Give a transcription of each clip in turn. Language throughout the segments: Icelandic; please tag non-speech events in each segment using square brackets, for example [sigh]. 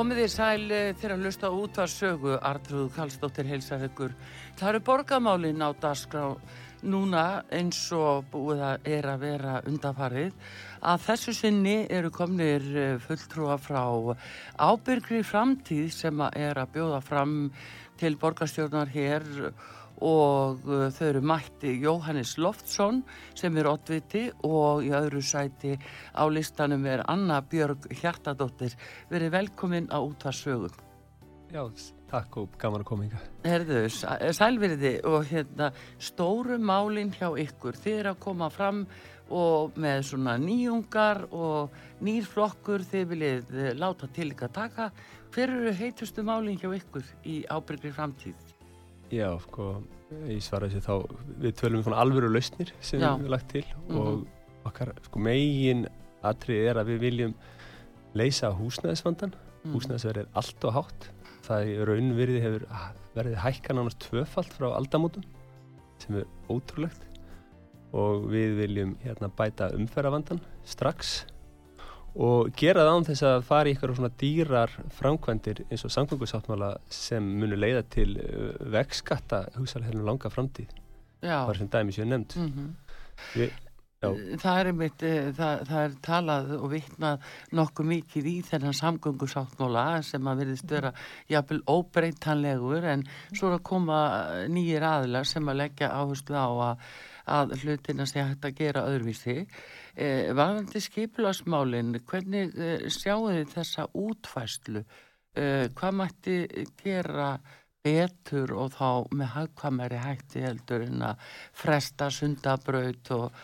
Komið þið sæl eh, þegar að lusta út var sögu Artrúð Kallstóttir heilsar ykkur. Það eru borgamálin á dagskrá núna eins og búið að er að vera undafarið að þessu sinni eru komnir eh, fulltrúa frá ábyrgri framtíð sem að er að bjóða fram til borgarstjórnar hér og uh, þau eru mætti Jóhannes Loftsson sem er oddviti og í öðru sæti á listanum er Anna Björg Hjartadóttir. Verið velkomin á útvarsögum. Já, takk og gaman að koma yngar. Herðu, sælveriði og hérna stóru málinn hjá ykkur. Þið er að koma fram og með svona nýjungar og nýrflokkur þið viljið eh, láta til ykkar taka. Hver eru heitustu málinn hjá ykkur í ábyrgri framtíð? Já, sko, ég svara þessi þá, við tölum um svona alvöru lausnir sem Já. við hefum lagt til Mm -hmm. og okkar, sko, megin atrið er að við viljum leysa húsnæðisvandan. Mm. Húsnæðisverð er allt og hátt. Það í raunvirði hefur ah, verið hækkan ánast tvöfalt frá aldamótum sem er ótrúlegt og við viljum hérna bæta umferðavandan strax og gera það án þess að fara í eitthvað svona dýrar framkvæmdir eins og samgöngusáttmála sem munu leiða til uh, vegskatta hugsalega hérna langa framtíð. Bara sem dæmi séu nefnd. Mm við, já, Það er einmitt, eh, það, það er talað og vitnað nokkuð mikið í þennan samgöngusáttmála sem að verðist vera jafnvel óbreytanlegur en svo er að koma nýjir aðilar sem að leggja áherslu á að, að hlutina sé hægt að gera öðruvísi. Eh, Varðandi skipulasmálin, hvernig eh, sjáu þið þessa útfæslu? Eh, hvað mætti gera betur og þá með hagkvamari hætti heldur en að fresta sundabraut og,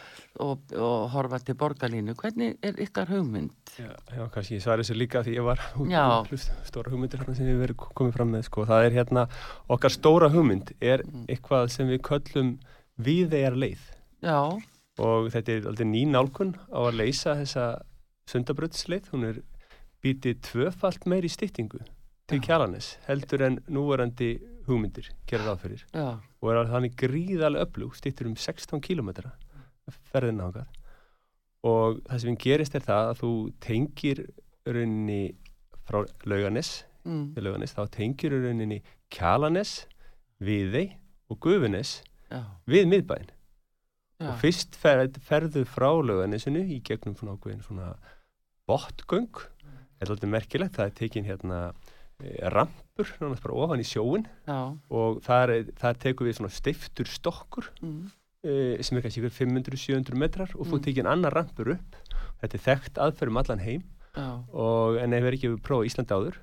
og, og horfa til borgarlínu. Hvernig er ykkar hugmynd? já, já, kannski ég svari þessu líka því ég var út stóra hugmyndir sem við verið komið fram með sko. það er hérna, okkar stóra hugmynd er Mm. eitthvað sem við köllum viðegar leið. Já, og þetta er aldrei ný nálgun á að leysa þessa sundabröðsleið hún er býtið tvöfalt meiri styttingu til Já. kjalanis heldur en núverandi hugmyndir fyrir. Já, og er þannig gríðarlega öflug stýttur um 16 km ferðin ákað og það sem gerist er það að þú tengir rauninni frá lauganes, mm, til lauganes þá tengir rauninni kjalanes viðei og gufunes já, við miðbæinn. Og fyrst fer, ferðu frá lauganisinu í gegnum svona ákveðin svona botgöng þetta er alltaf merkilegt, það er tekin hérna eh, rampur, náttúrulega bara ofan í sjóin já, og það, er, það tekur við svona steiftur stokkur mm, uh, sem er kannski ykkur 500-700 metrar og þú Mm. tekin annar rampur upp. Þetta er þekkt aðferðum allan heim. Já, og, en ef er ekki við prófa Íslandi áður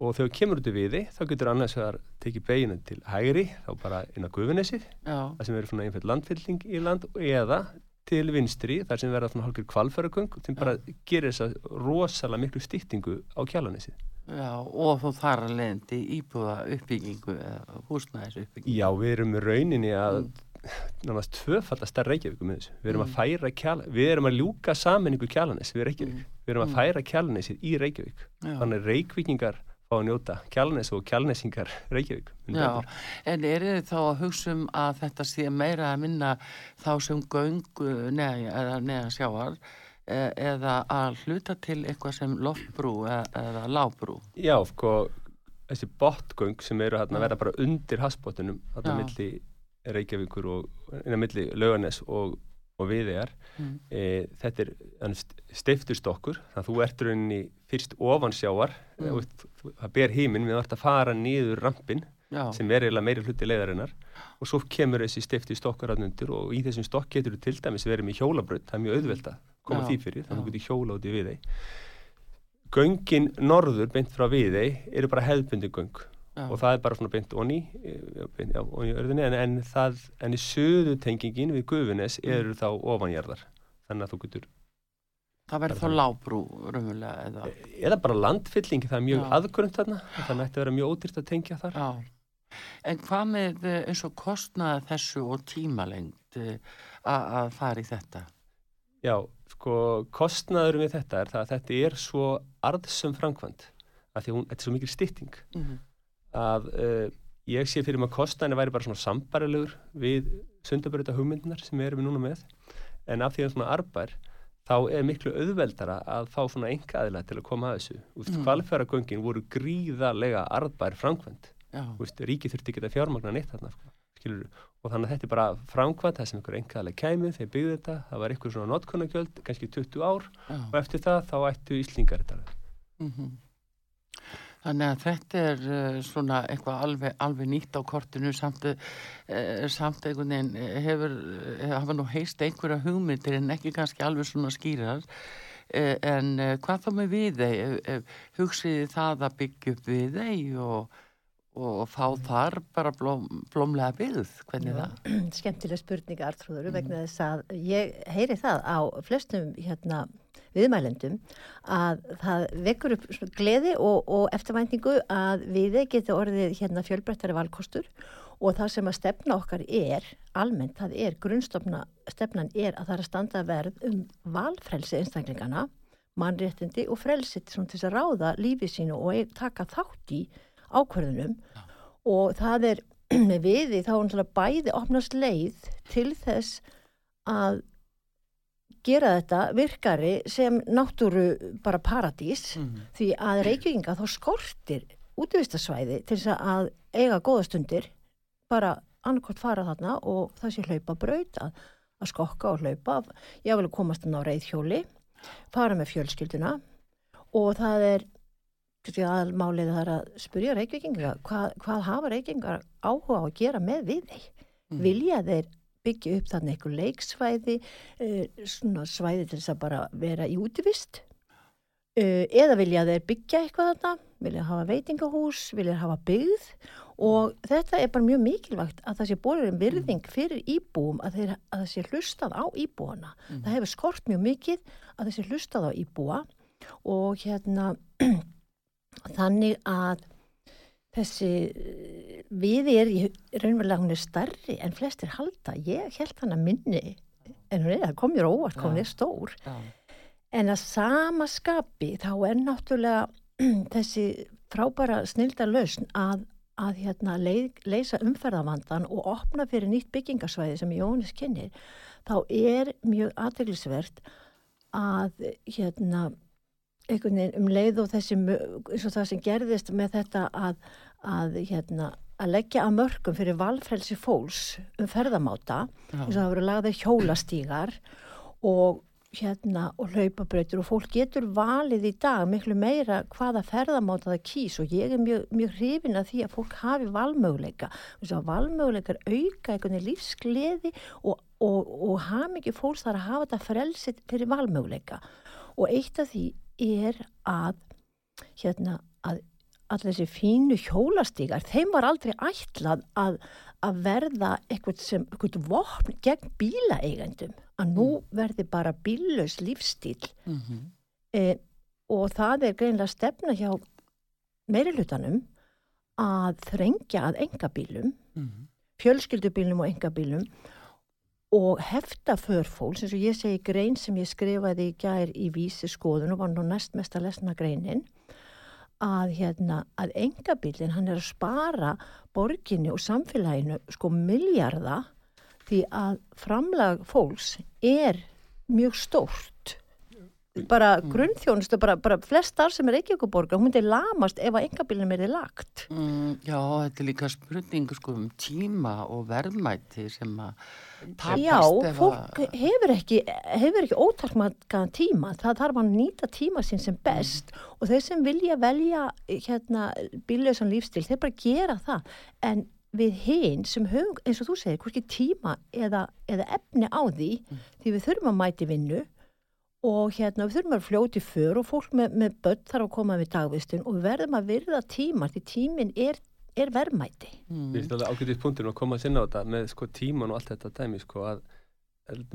og þegar kemur út í viði þá getur annars vegar tekið beginu til hægri þá bara inn á gufunesið já, það sem eru svona einfæll landfylling í land eða til vinstri þar sem verða svona hálfur kvalfæraköng sem bara gerir þess að rosalega miklu stýttingu á kjalanesið. já, og þú þar að leiðandi íbúða uppbyggingu eða húsnæðis uppbyggingu. Já, við erum rauninni að Mm. nánast tvöfaldast stærra Reykjavíkum með þessu. Við erum að Mm. færa kjala, við erum að ljúka saminningu kjalanes við Reykjavík. Mm. Við erum að færa kjalanesið í Reykjavík. Já. Þannig að Reykvíkingar fá að njóta kjalanes og kjalanesingar Reykjavík. mun Já, en er þið þá að hugsa um að þetta sé meira að minna þá sem göngu neða, eða neða sjáar e- eða að hluta til eitthvað sem loftbrú eða, eða lábrú? Já, sko, þessi botgöng sem eru að vera bara undir hasbóttunum, þarna Já. milli Reykjavíkur og, innan milli Lauganes og, og Viðegar Mm. e, þetta er þannig st- steiftur stokkur þannig að þú ert rauninni fyrst ofan sjávar Mm. mm. það ber híminn við vart að fara niður rampin Já, sem er eiginlega meiri hluti leiðarinnar og svo kemur þessi steifti stokkur hann undir og í þessum stokk getur þú til dæmis verið með hjólabraut, það er mjög auðvelt að koma Já, því fyrir, þannig að þú getur hjóla út í Viðey göngin norður beint frá Viðey eru bara hefðbundi göng já, og það er bara svona beint onni já, onni í örðinni en, en, það, en í söðu tengingin við Gufunes Mm. eru þá ofanjarðar þannig að þú getur Það verður þá lábrú raunverulega eða? Eða bara landfylling, það er mjög aðgrönd þarna, ætti að vera mjög ódýrt að tengja þar. Já. En hvað með eh, eins og kostnaði þessu og tímalengd eh, að fara í þetta? Já, sko, kostnaður við þetta er það að þetta er svo arðsum framkvæmt, að því að hún, þetta er svo mikil stytting, Mm að uh, ég sé fyrir mig að kostnaðinu væri bara svona sambarilegur við sundabröta hugmyndunar sem við erum núna með, en af því að svona arbær, þá er miklu auðveldara að fá svona enga aðila til að koma að þessu. Úst, Mm. Kvalfjöragöngin voru gríðarlega arbær framkvæmt. Já. Úst, ríki þurfti ekki að fjármagna neitt þarna, sko, skilur og þannig að þetta er bara framkvæmt, það sem einhver enga aðila kæmið, þeir byggðu þetta, það var einhver svona notkunagjöld, kannski 20 ár Já. og eftir það þá ættu Íslingar þetta. Mm Þannig að þetta er uh, svona eitthvað alveg, alveg nýtt á kortinu samt, uh, samt einhvern veginn eh, hefur, hafa nú heist einhverja hugmyndir en ekki kannski alveg svona skýrar en hvað þá með við þeir hugsiði það að byggja upp við þeir og, og fá þar bara blóm, blómlega byggð, hvernig Já. það? [clears throat] skemmtileg spurning Artrúður Mhm. vegna þess að ég heyri það á flestum hérna viðmælendum að það vekur upp gleði og, og eftirvæntingu að við geti orðið hérna fjölbrettari valkostur. Og það sem að stefna okkar er almennt, það er grunnstofna stefnan er að það er að standa verð um valfrelsi einstaklingana mannréttindi og frelsitt til þess að ráða lífið sínu og taka þátt í ákverðunum og það er [clears throat] með viði þá er náttúrulega bæði opnast leið til þess að gera þetta virkari sem náttúru bara paradís Mm. því að reykjökinga þá skortir útvistasvæði til þess að eiga góða stundir bara annarkort fara þarna og það sé hlaupa braut að, að skokka og hlaupa ég vil komast hann á reyðhjóli fara með fjölskylduna og það er aðalmálið það er að spyrja reykjökinga hvað, hvað hafa reykjökingar áhuga á að gera með við þeir Mm. vilja þeir byggja upp þannig einhver leiksvæði uh, svona svæði til þess að bara vera í útivist. Uh, eða vilja þeir byggja eitthvað þarna vilja hafa veitingahús, vilja hafa byggð. Og þetta er bara mjög mikilvægt að það sé bólur um virðing fyrir íbúum að, þeir, að það sé hlustað á íbúana. Það hefur skort mjög mikið að það sé hlustað á íbúa. Og hérna [clears throat] þannig að þessi eh, við er í raunverulega hún er starri en flestir halda. Ég held hann að minni en hún er, það kom mér óvart, hún er stór. Já. en að sama skapi þá er náttúrulega [clears throat] þessi frábæra snilda lausn að, að hérna, leið, leysa umferðavandan og opna fyrir nýtt byggingasvæði sem Jónis kynir þá er mjög aðteglisvert að hérna einhvern veginn um leið og þessi eins og það sem gerðist með þetta að, að hérna að leggja að mörgum fyrir valfrelsi fólks um ferðamáta eins og það voru lagðið hjólastígar og hérna og hlaupabrautur og fólk getur valið í dag miklu meira hvaða ferðamáta það kýs og ég er mjög, mjög hrifin að því að fólk hafi valmöguleika. Þess að valmöguleikar auka einhvern veginn lífsgleði og, og, og hafa mikið fólks þar að hafa þetta frelsit fyrir valmöguleika. Og eitt af því er að hérna að allir þessi fínu hjólastígar þeim var aldrei ætlað að, að verða eitthvað sem eitthvað vopn gegn bílaeigendum að nú verði bara bílaus lífstíl Mm e, og það er greinlega stefna hjá meiri hlutanum að þrengja að engabílum -hmm. fjölskyldubílum og engabílum og hefta förfólks eins og ég segi grein sem ég skrifaði í gær í vísi skoðun og var nú næst mest að lesna greinin að hérna að engabílinn hann er að spara borginni og samfélaginu sko miljarda því að framlag fólks er mjög stórt bara grunnþjónustu, bara, bara flest starf sem er ekki okkur borgar, hún myndi lamast ef að engabílinn er lagt. Mm, já, þetta er líka spurning sko, um tíma og verðmæti sem að tapast Já, ef fólk að... hefur ekki, hefur ekki ótakmarkaðan tíma, það þarf að nýta tíma sín sem best og þeir sem vilja velja hérna bílausan lífstil, þeir bara gera það. En við hinn sem höfum, eins og þú segir, hvorki tíma eða, eða efni á því því við þurfum að mæti vinnu og hérna við þurfum að fljóti för og fólk með, með börn þarf að koma við dagvistun og við verðum að virða tíma því tíminn er, er verðmæti. Mm, Mér finnst alveg ágætið punktur að koma að sinna á þetta með sko tíman og allt þetta dæmi sko að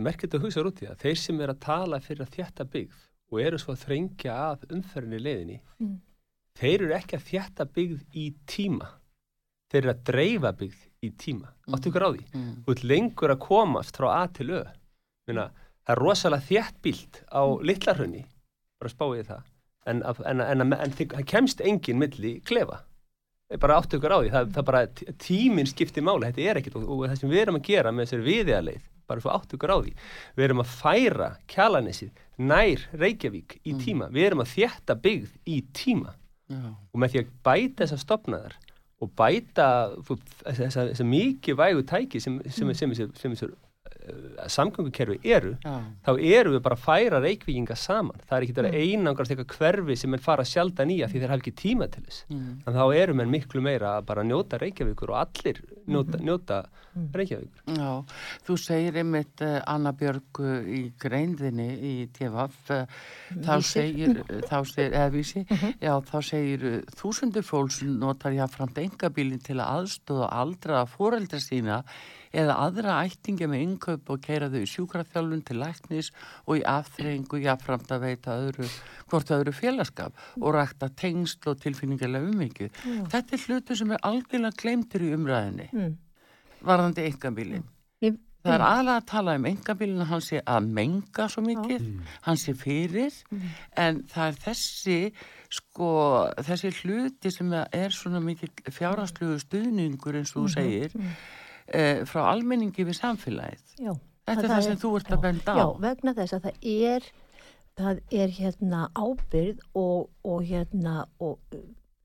merkit að hugsa út í það. Þeir sem er að tala fyrir að þjætta byggð og eru svo að þrengja að umferðinni leiðinni Mm. þeir eru ekki að þjætta byggð í tíma þeir eru að dreifa byggð í tíma áttu ykkur á því Mm. þú ert lengur að komast frá A til Ö Minna, það er rosalega þjætt bílt á litlarhraunni bara spáið það. En, en, en, en, en það kemst engin milli klefa. Bara áttu ykkur á því. Það, það bara tí- tíminn skiptir máli. Þetta er ekkit og, og það sem við erum að gera með þessari viðiðaleið bara svo áttu ykkur á því. Við erum að færa kjalanesið nær Reykjavík í tíma. Við erum að þjætta byggð í tíma. Já. og með því að bæta þessar stopnaðar og bæta þessar þessa mikið vægu tæki sem, sem, samgöngukerfi eru Já. þá eru við bara að færa reykvíkinga saman. Það er ekki það einangrast eitthvað hverfi sem er fara sjaldan í að því þeir hafa ekki tíma til þess. Mm. en þá eru menn miklu meira að bara njóta Reykjavíkur og allir njóta, njóta Reykjavíkur. Já, þú segir einmitt uh, Anna Björg uh, í greinðinni í TVF uh, þá Vísir. segir, þá segir eða vísi, já þá segir þúsundur fólks notar jáframt engabílinn til að aðstóða aldraða fóreldra sína eða aðra ættinga með innkaup og keira þau í sjúkraþjálfun til læknis og í afþreyingu jáframt að veita öðru, hvort öðru félagskap og rækta tengsl og tilfinningarlega umvikið. Þetta er hlutu sem er algjörlega glemtur í umræðinni Mm. varðandi engabílinn. Ég- Það er aðlega að tala um engabílinn að hann sé að menga svo mikið, hann sé fyrir, en það er þessi, sko, þessi hluti sem er svona mikið fjárhastlugu stuðningur eins og þú segir, eh, frá almenningi við samfélagið. Já. Þetta er það sem þú ert að benda á. Já, vegna þess að það er það er hérna ábyrð og, og hérna og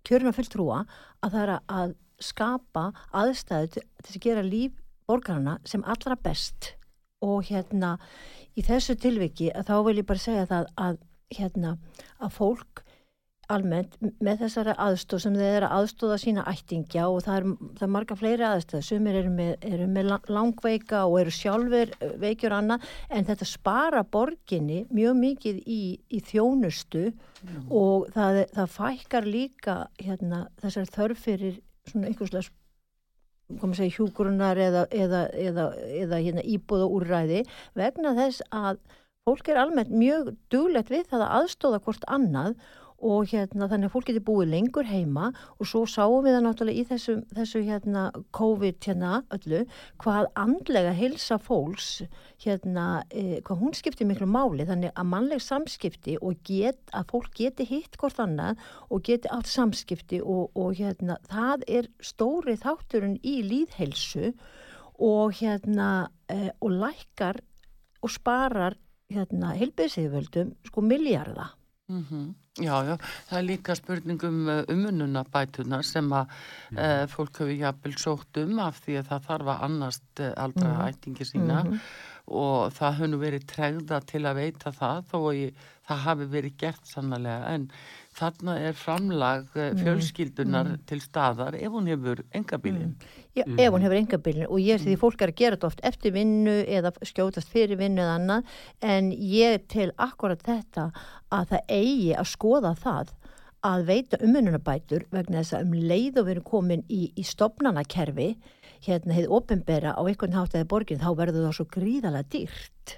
kjörna fulltrúa að það er að skapa aðstæðu til að gera líf borgarna sem allra best og hérna í þessu tilviki að þá vil ég bara segja það að hérna að fólk almennt með þessari aðstóð sem þeir eru að aðstóða sína ættingja og það er, það er marga fleiri aðstöð sumir eru með, eru með la- langveika og eru sjálfur eh, veikjur annað en þetta spara borginni mjög mikið í, í þjónustu og það, það fækkar líka hérna, þessari þörf fyrir svona einhverslega koma að segja hjúgrunar eða, eða, eða, eða hérna, íbúða úrræði vegna þess að fólk er almennt mjög duglegt við það að aðstóða hvort annað og hérna þannig að fólk getur búið lengur heima og svo sáum við það náttúrulega í þessu, þessu hérna COVID hérna öllu hvað andlega hilsa fólks hérna eh, hvað hún skiptir miklu máli. Þannig að mannleg samskipti og get, að fólk geti hitt hvort annað og geti allt samskipti og, og hérna það er stóri þátturinn í líðhelsu og hérna eh, og lækkar og sparar hérna heilbyrðsíðvöldum sko miljarda Mm Já, já, það er líka spurningum umununa bætuna sem að uh, fólk hefur jafnvel sótt um af því að það þarf að annast uh, aldra Mhm. ættingi sína og það hefur nú verið tregða til að veita það þó að það hafi verið gert sannlega en þarna er framlag uh, Mhm. fjölskyldunar til staðar ef hún hefur engabílinn. Já, ef hún hefur engabílinn og ég því fólk er að gera þetta oft eftir vinnu eða skjótast fyrir vinnu eða annað. En ég til akkurat þetta að það eigi að skoða það að veita umönnunabætur vegna þess að um leið og við erum komin í, í stopnanakerfi hérna hefði ofinbera á einhvern hátt eða borgin þá verður það svo gríðalega dýrt.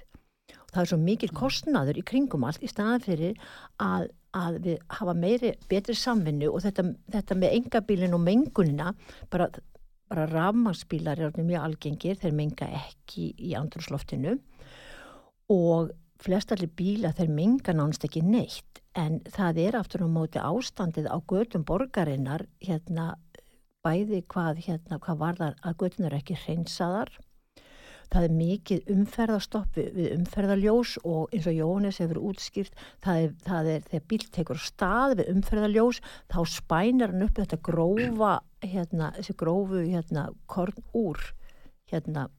Og það er svo mikil kostnaður í kringum allt í staðan fyrir að, að við hafa meiri betri samvinnu og þetta, þetta með engabílinn og mengunina bara, bara rafmagsbílar er mjög algengir þeir menga ekki í andrúsloftinu og flestallir bíla þeir menga nánst ekki neitt. En það er aftur á móti ástandið á götum borgarinnar hérna bæði hvað, hérna, hvað var þar að götunar ekki hreinsaðar það er mikið umferðastopp við, við umferðaljós og eins og Jóhannes hefur útskýrt það er, það er þegar bíl tekur stað við umferðaljós þá spænar hann upp þetta grófa hérna, þessi grófu hérna, korn úr hérna,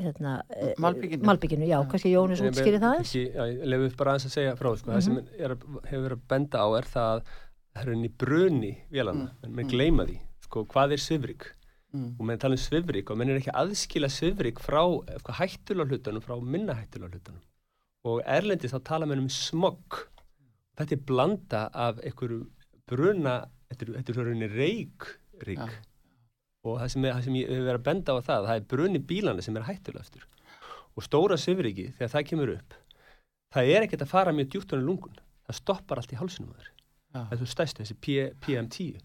hérna eh, Malbikinu. Malbikinu, já, kannski Jóhannes útskýri það eins? Kannski, já, ég lefu upp bara aðeins að segja frá sko. það sem er, að- hefur verið að benda á er það að það er henni bruni vélana, en menn gleyma því sko, hvað er svifrik Mm. og menn tala um svifrik og menn er ekki að aðskila svifrik frá eitthvað hættulega hlutunum frá minna hættulega hlutunum. Og erlendis þá tala menn um smog þetta er blanda af einhverju bruna þetta er, þetta svo rauninni reik Já. og það sem, er, það sem ég hefur verið að benda á það það er bruni bílana sem er hættulega eftir og stóra svifriki þegar það kemur upp það er ekkert að fara mjög djúttunum lungun. Það stoppar allt í hálsunum þeir Já. það er svo stæstu, þessi P PM10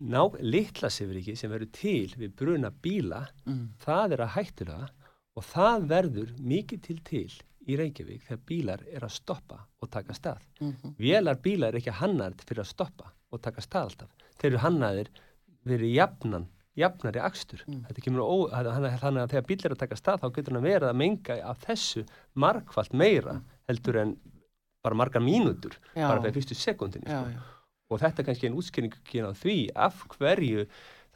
ná, litla sifriki sem verður til við bruna bíla Mm. það er að hættulega og það verður mikið til til í Reykjavík þegar bílar er að stoppa og taka stað. Mhm. Vélar bílar er ekki hannaðir fyrir að stoppa og taka stað alltaf. Þeir eru hannaðir verið jafnan, jafnari akstur. Mm. Þetta kemur ó, þannig að þegar bílar er að taka stað þá getur hann verið að menga af þessu margfalt meira heldur en bara margar mínútur, Já. bara fyrir fyrstu sekundinni. Já, Sko. já. Og þetta er kannski einn útskýringin á því af hverju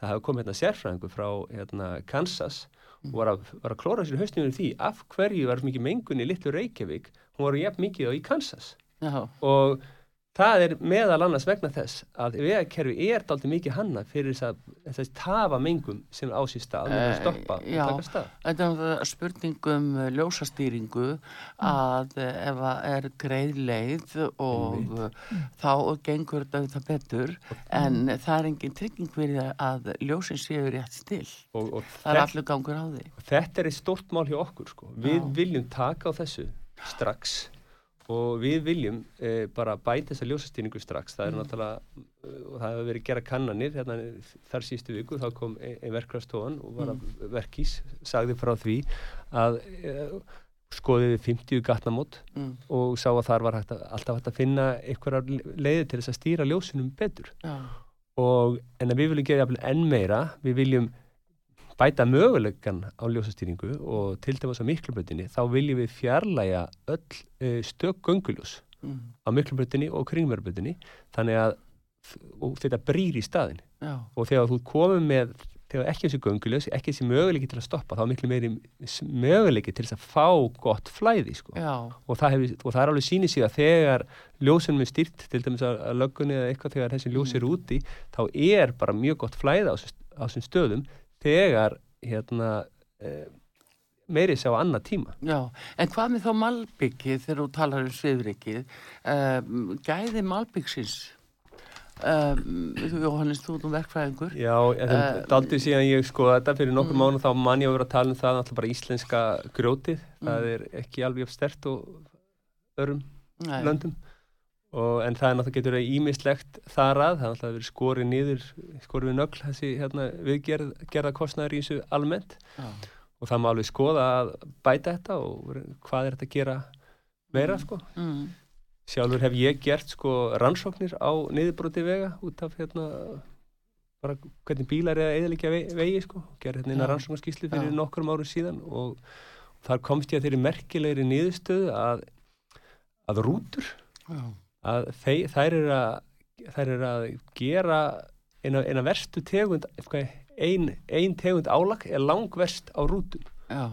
það hafa komið hérna sérfræðingur frá hérna, Kansas og var að, var að klóra sér yfir því af hverju var mikið mengun í litlu Reykjavík. Hún var jafn mikið á í Kansas. Já, og það er meðal annars vegna þess að vegakerfi er daldi mikið hanna fyrir þess að þess tafa mengum sem á sér stað með að Eh, stoppa já. og taka stað Þetta er náttúrulega spurning um uh, ljósastýringu að uh, ef að er greið leið og þá gengur þetta betur en það er engin trygging fyrir að ljósin séu rétt still. og, og Það er allur gangur á því. þetta er eitt stort mál hjá okkur sko. við Já. viljum taka á þessu strax og við viljum eh, bara bæta þessa ljósastýringu strax. Það er náttúrulega eh, og það hefur verið gera kannanir hérna, þar sístu viku. Þá kom ein, ein verkrastofan og var að verkís sagði frá því að eh, skoðið við 50 gatnamót Mm. og sá að þar var hægt að, alltaf hægt að finna einhverjar leiði til þess að stýra ljósinum betur. Já, og en að við viljum gera enn meira. Við viljum bæta möguleikan á ljósastýringu og til dæmis á miklubrötinni þá viljum við fjarlæga öll uh, stök gönguljós mm. á miklubrötinni og kringverðbrötinni þannig að þetta brýr í staðin já, og þegar þú komum með þegar ekki þessi gönguljós, ekki þessi möguleiki til að stoppa þá er miklu meiri möguleiki til að fá gott flæði sko. Og það, hef, og það er alveg sýnið sig að þegar ljósunum er styrt til dæmis að, löggunni eða eitthvað þegar þessi ljós er úti þá er bara mjög gott þessum- á þessum stöðum þegar hérna eh, meiri sá annað tíma já. En hvað með þá malbyggið þegar þú talar um sviðrikið? Um, gæði malbyggsins? Um, Jóhannes, þú ert um verkfræðingur? Já, þetta er daldið síðan ég sko þetta fyrir nokkur mánu þá man ég að vera að tala um það náttúrulega bara íslenska grjótið það er ekki alveg stert og örum Nei. löndum og, en það er náttúrulega getur að ímislegt þar að, það er náttúrulega verið skorið niður skorið við nögl þessi hérna, viðgerð gerða kostnæður í þessu almennt. Já, og það má alveg skoða að bæta þetta og hvað er þetta að gera meira sko. Mm. sjálfur hef ég gert sko rannsóknir á niðurbroti vega út af hérna bara hvernig bílar er að eðalikja vegi, vegi sko, gerði hérna eina rannsóknarskíslu fyrir Já. nokkrum árum síðan og þar komst ég að þeirri merkilegri niðurstöðu að, að rútur já, að þeir, þær eru að þær eru að gera eina, eina verstu tegund ein, ein tegund álag er langverst á rútum. Já,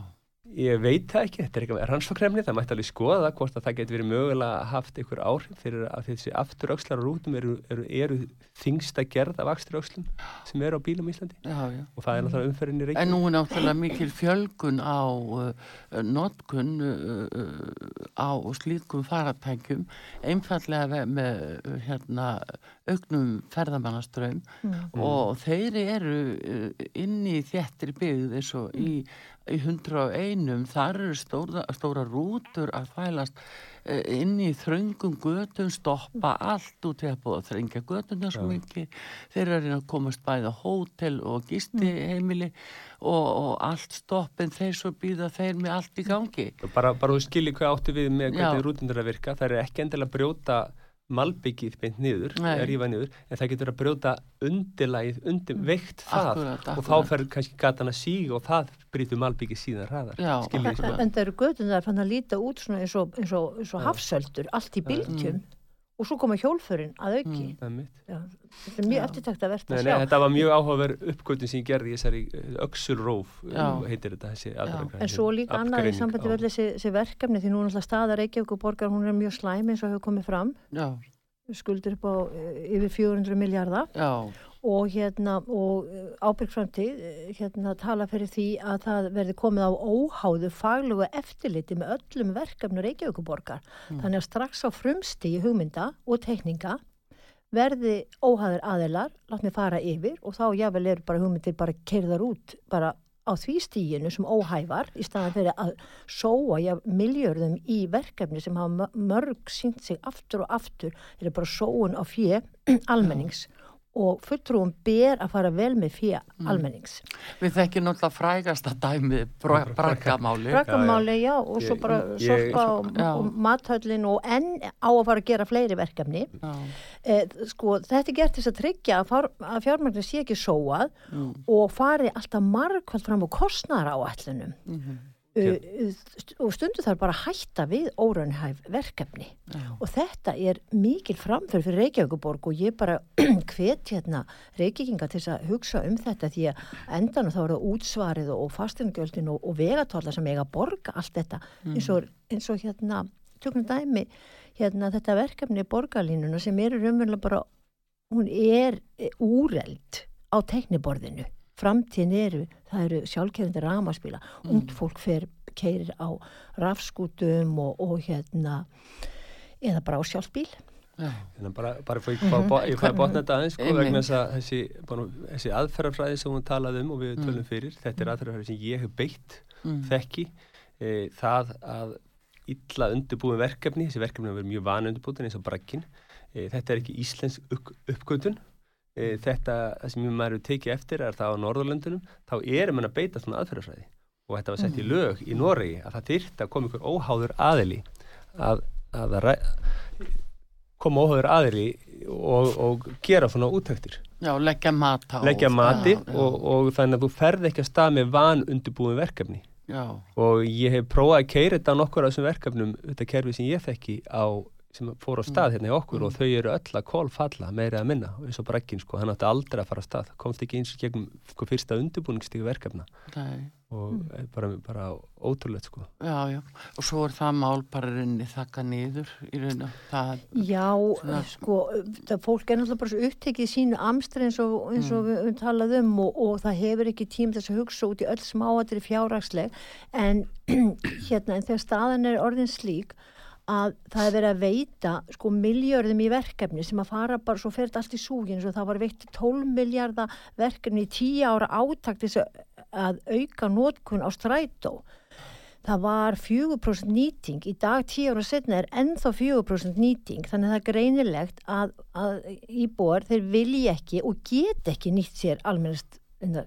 Ég veit það ekki, þetta er eitthvað rannsókrefni, það mætti alveg skoða það hvort að það getur verið mögulega haft einhver áhrif fyrir að þessi afturöxlar á rútum eru, eru, eru þingsta gerð af afturöxlum sem eru á bílum í Íslandi já, já. og það er náttúrulega umferðinni En reykjum. nú er náttúrulega mikil fjölgun á uh, notkun uh, uh, á slíkum faratækjum einfallega með uh, hérna auknum ferðamannaströym og þeir eru uh, inn í þéttri byggð eins og í, í 101 þar eru stóra, stóra rútur að fælast uh, inn í þröngum götum stoppa allt út í að búa að þrengja götuna svo mikið. Þeir eru að komast bæða hótel og gisti heimili og, og allt stopp en þeir svo býða þeir með allt í gangi. Bara, bara þú skiljið hvað áttu við með hvernig rútundur að virka, það er ekki endilega brjóta malbyggið beint niður, rífa niður, en það getur að brjóta undirlægið, undir veikt það. Akkúrat, og þá fer kannski gatan að síga og það brýtur malbyggið síðan hraðar. En það eru gödunar fann að líta út svona eins og, eins og, eins og hafsöldur, allt í bylgjum og svo koma hjólförin að auki. Mm. Það er mitt. Já, þetta er mjög eftirtækt að verða Nei, að nei, sjá. þetta var mjög áhugaverð uppgötun sem ég gerði í þessari öksulróf, Já. heitir þetta þessi Já. aðdragandi- En svo líka annað í sambandi öll þessi, þessi verkefni því nú er náttúrulega staða Reykjavík og borgar hún er mjög slæm eins og hefur komið fram já, skuldur upp á eh, yfir 400 miljardar já, og hérna og ábyrgframtíð hérna tala fyrir því að það verði komið á óháðu faglegu eftirliti með öllum verkefni Reykjavíkuborgar. Þannig að strax á frumstíi hugmynda og teikninga verði óháður aðilar, látt mig fara yfir og þá jável eru bara hugmyndir bara keirðar út bara á því stíginu sem óhævar í staðan fyrir að sóa ja, miljörðum í verkefni sem hafa mörg sínt sig aftur og aftur. Er bara sóun á fjö almennings og fulltrúum ber að fara vel með fyrir mm. almennings. Við þekkjum náttúrulega frægast að dæmi brakamáli. Brakamáli, já, og svo bara sorpa og, og mathöllin og enn á að fara að gera fleiri verkefni. Eh, sko, þetta er gert þess að tryggja að, að fjármækni sé ekki sóað mm. og fari alltaf margkvæmt fram á kostnara á allunum. Mm -hmm. Uh, og stundu þarf bara að hætta við óraunhæf verkefni Já. og þetta er mikil framför fyrir Reykjavíkuborg og ég bara [clears throat] hvet hérna Reykjavíkinga til að hugsa um þetta því að endan þá er það útsvarið og fastingjöldin og, og vegatóla sem eiga að borga allt þetta mm. eins, og, eins og hérna tökum dæmi hérna þetta verkefni borgarlínuna sem eru umverulega bara hún er e, úreld á tekniborðinu framtíðin eru, það eru sjálfkerðandi ramaspíla, mm. und fólk fer keirir á rafskútum og, og hérna eða bara á sjálfbíl hérna bara, bara fór ég mm -hmm. fæ botna þetta aðeins sko vegna þess að þessi, þessi aðferðarfræði sem hún talaði um og við mm. tölum fyrir, þetta er aðferðarfræði sem ég hef beitt mm. þekki e, það að illa undirbúin verkefni, þessi verkefni hafa verið mjög vana undirbúin eins og brakkin e, þetta er ekki íslensk uppgötun e, þetta, sem maður eru tekið eftir er það á Norðurlöndunum, þá erum við að beita svona aðferðarfræði og þetta var sett í mm. lög í Noregi að það þyrta að koma ykkur óháður aðili að, að koma óháður aðili og, og gera svona útæktir Já, leggja mata leggja mati já, já. Og, og þannig að þú ferð ekki að stað með van undirbúin verkefni já. og ég hef prófað að keira þetta á nokkur af þessum verkefnum þetta kerfi sem ég þekki á sem fór á stað mm. hérna í okkur mm. og þau eru öll að kólfalla meira að minna eins og brakkin sko, hann átti aldrei að fara á stað komst ekki eins og gegnum sko, fyrsta undirbúningstíku verkefna Nei. og mm. bara, bara ótrúlega sko Já, já, og svo er það mál bara rinni þakka niður í rauninu það, Já, svona... sko það fólk er náttúrulega bara svo upptekið sínu amstri eins og, eins og mm. við, við talaðum og, og það hefur ekki tím þess að hugsa út í öll smáatri fjárraksleg en [clears throat] hérna en þegar staðan er orðin slík að það er verið að veita sko miljörðum í verkefni sem að fara bara svo ferð allt í súgin svo það var veitt 12 miljardar verkefni í 10 ára átakt þess að auka nótkun á strætó. Það var 4% nýting. Í dag 10 ára setna er ennþá 4% nýting. Þannig að það er greinilegt að, að íbúar þeir vilji ekki og get ekki nýtt sér almennist uh,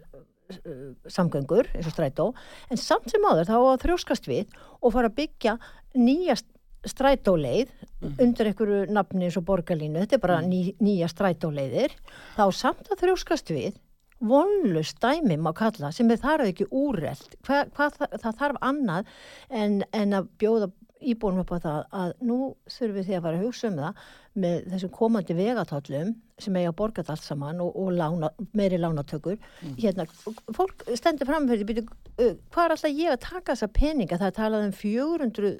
samgöngur eins og strætó. En samt sem áður þá þrjóskast við og fara að byggja nýjast strætóleið mm. undir einhverju nafni eins og borgarlínu, þetta er bara mm. ný, nýja strætóleiðir, þá samt að þrjóskast við vonlust dæmi má kalla sem er þar ekki úrreld hvað, hvað það, það þarf annað en, en að bjóða íbúinum upp á það að nú þurfum við að fara að hugsa um það með þessum komandi vegatállum sem eiga borgat allt saman og, og lána, meiri lánatökur mm. hérna, fólk stendur framfyrir uh, hvað er alltaf ég að taka þessa peninga? Það er talað um 400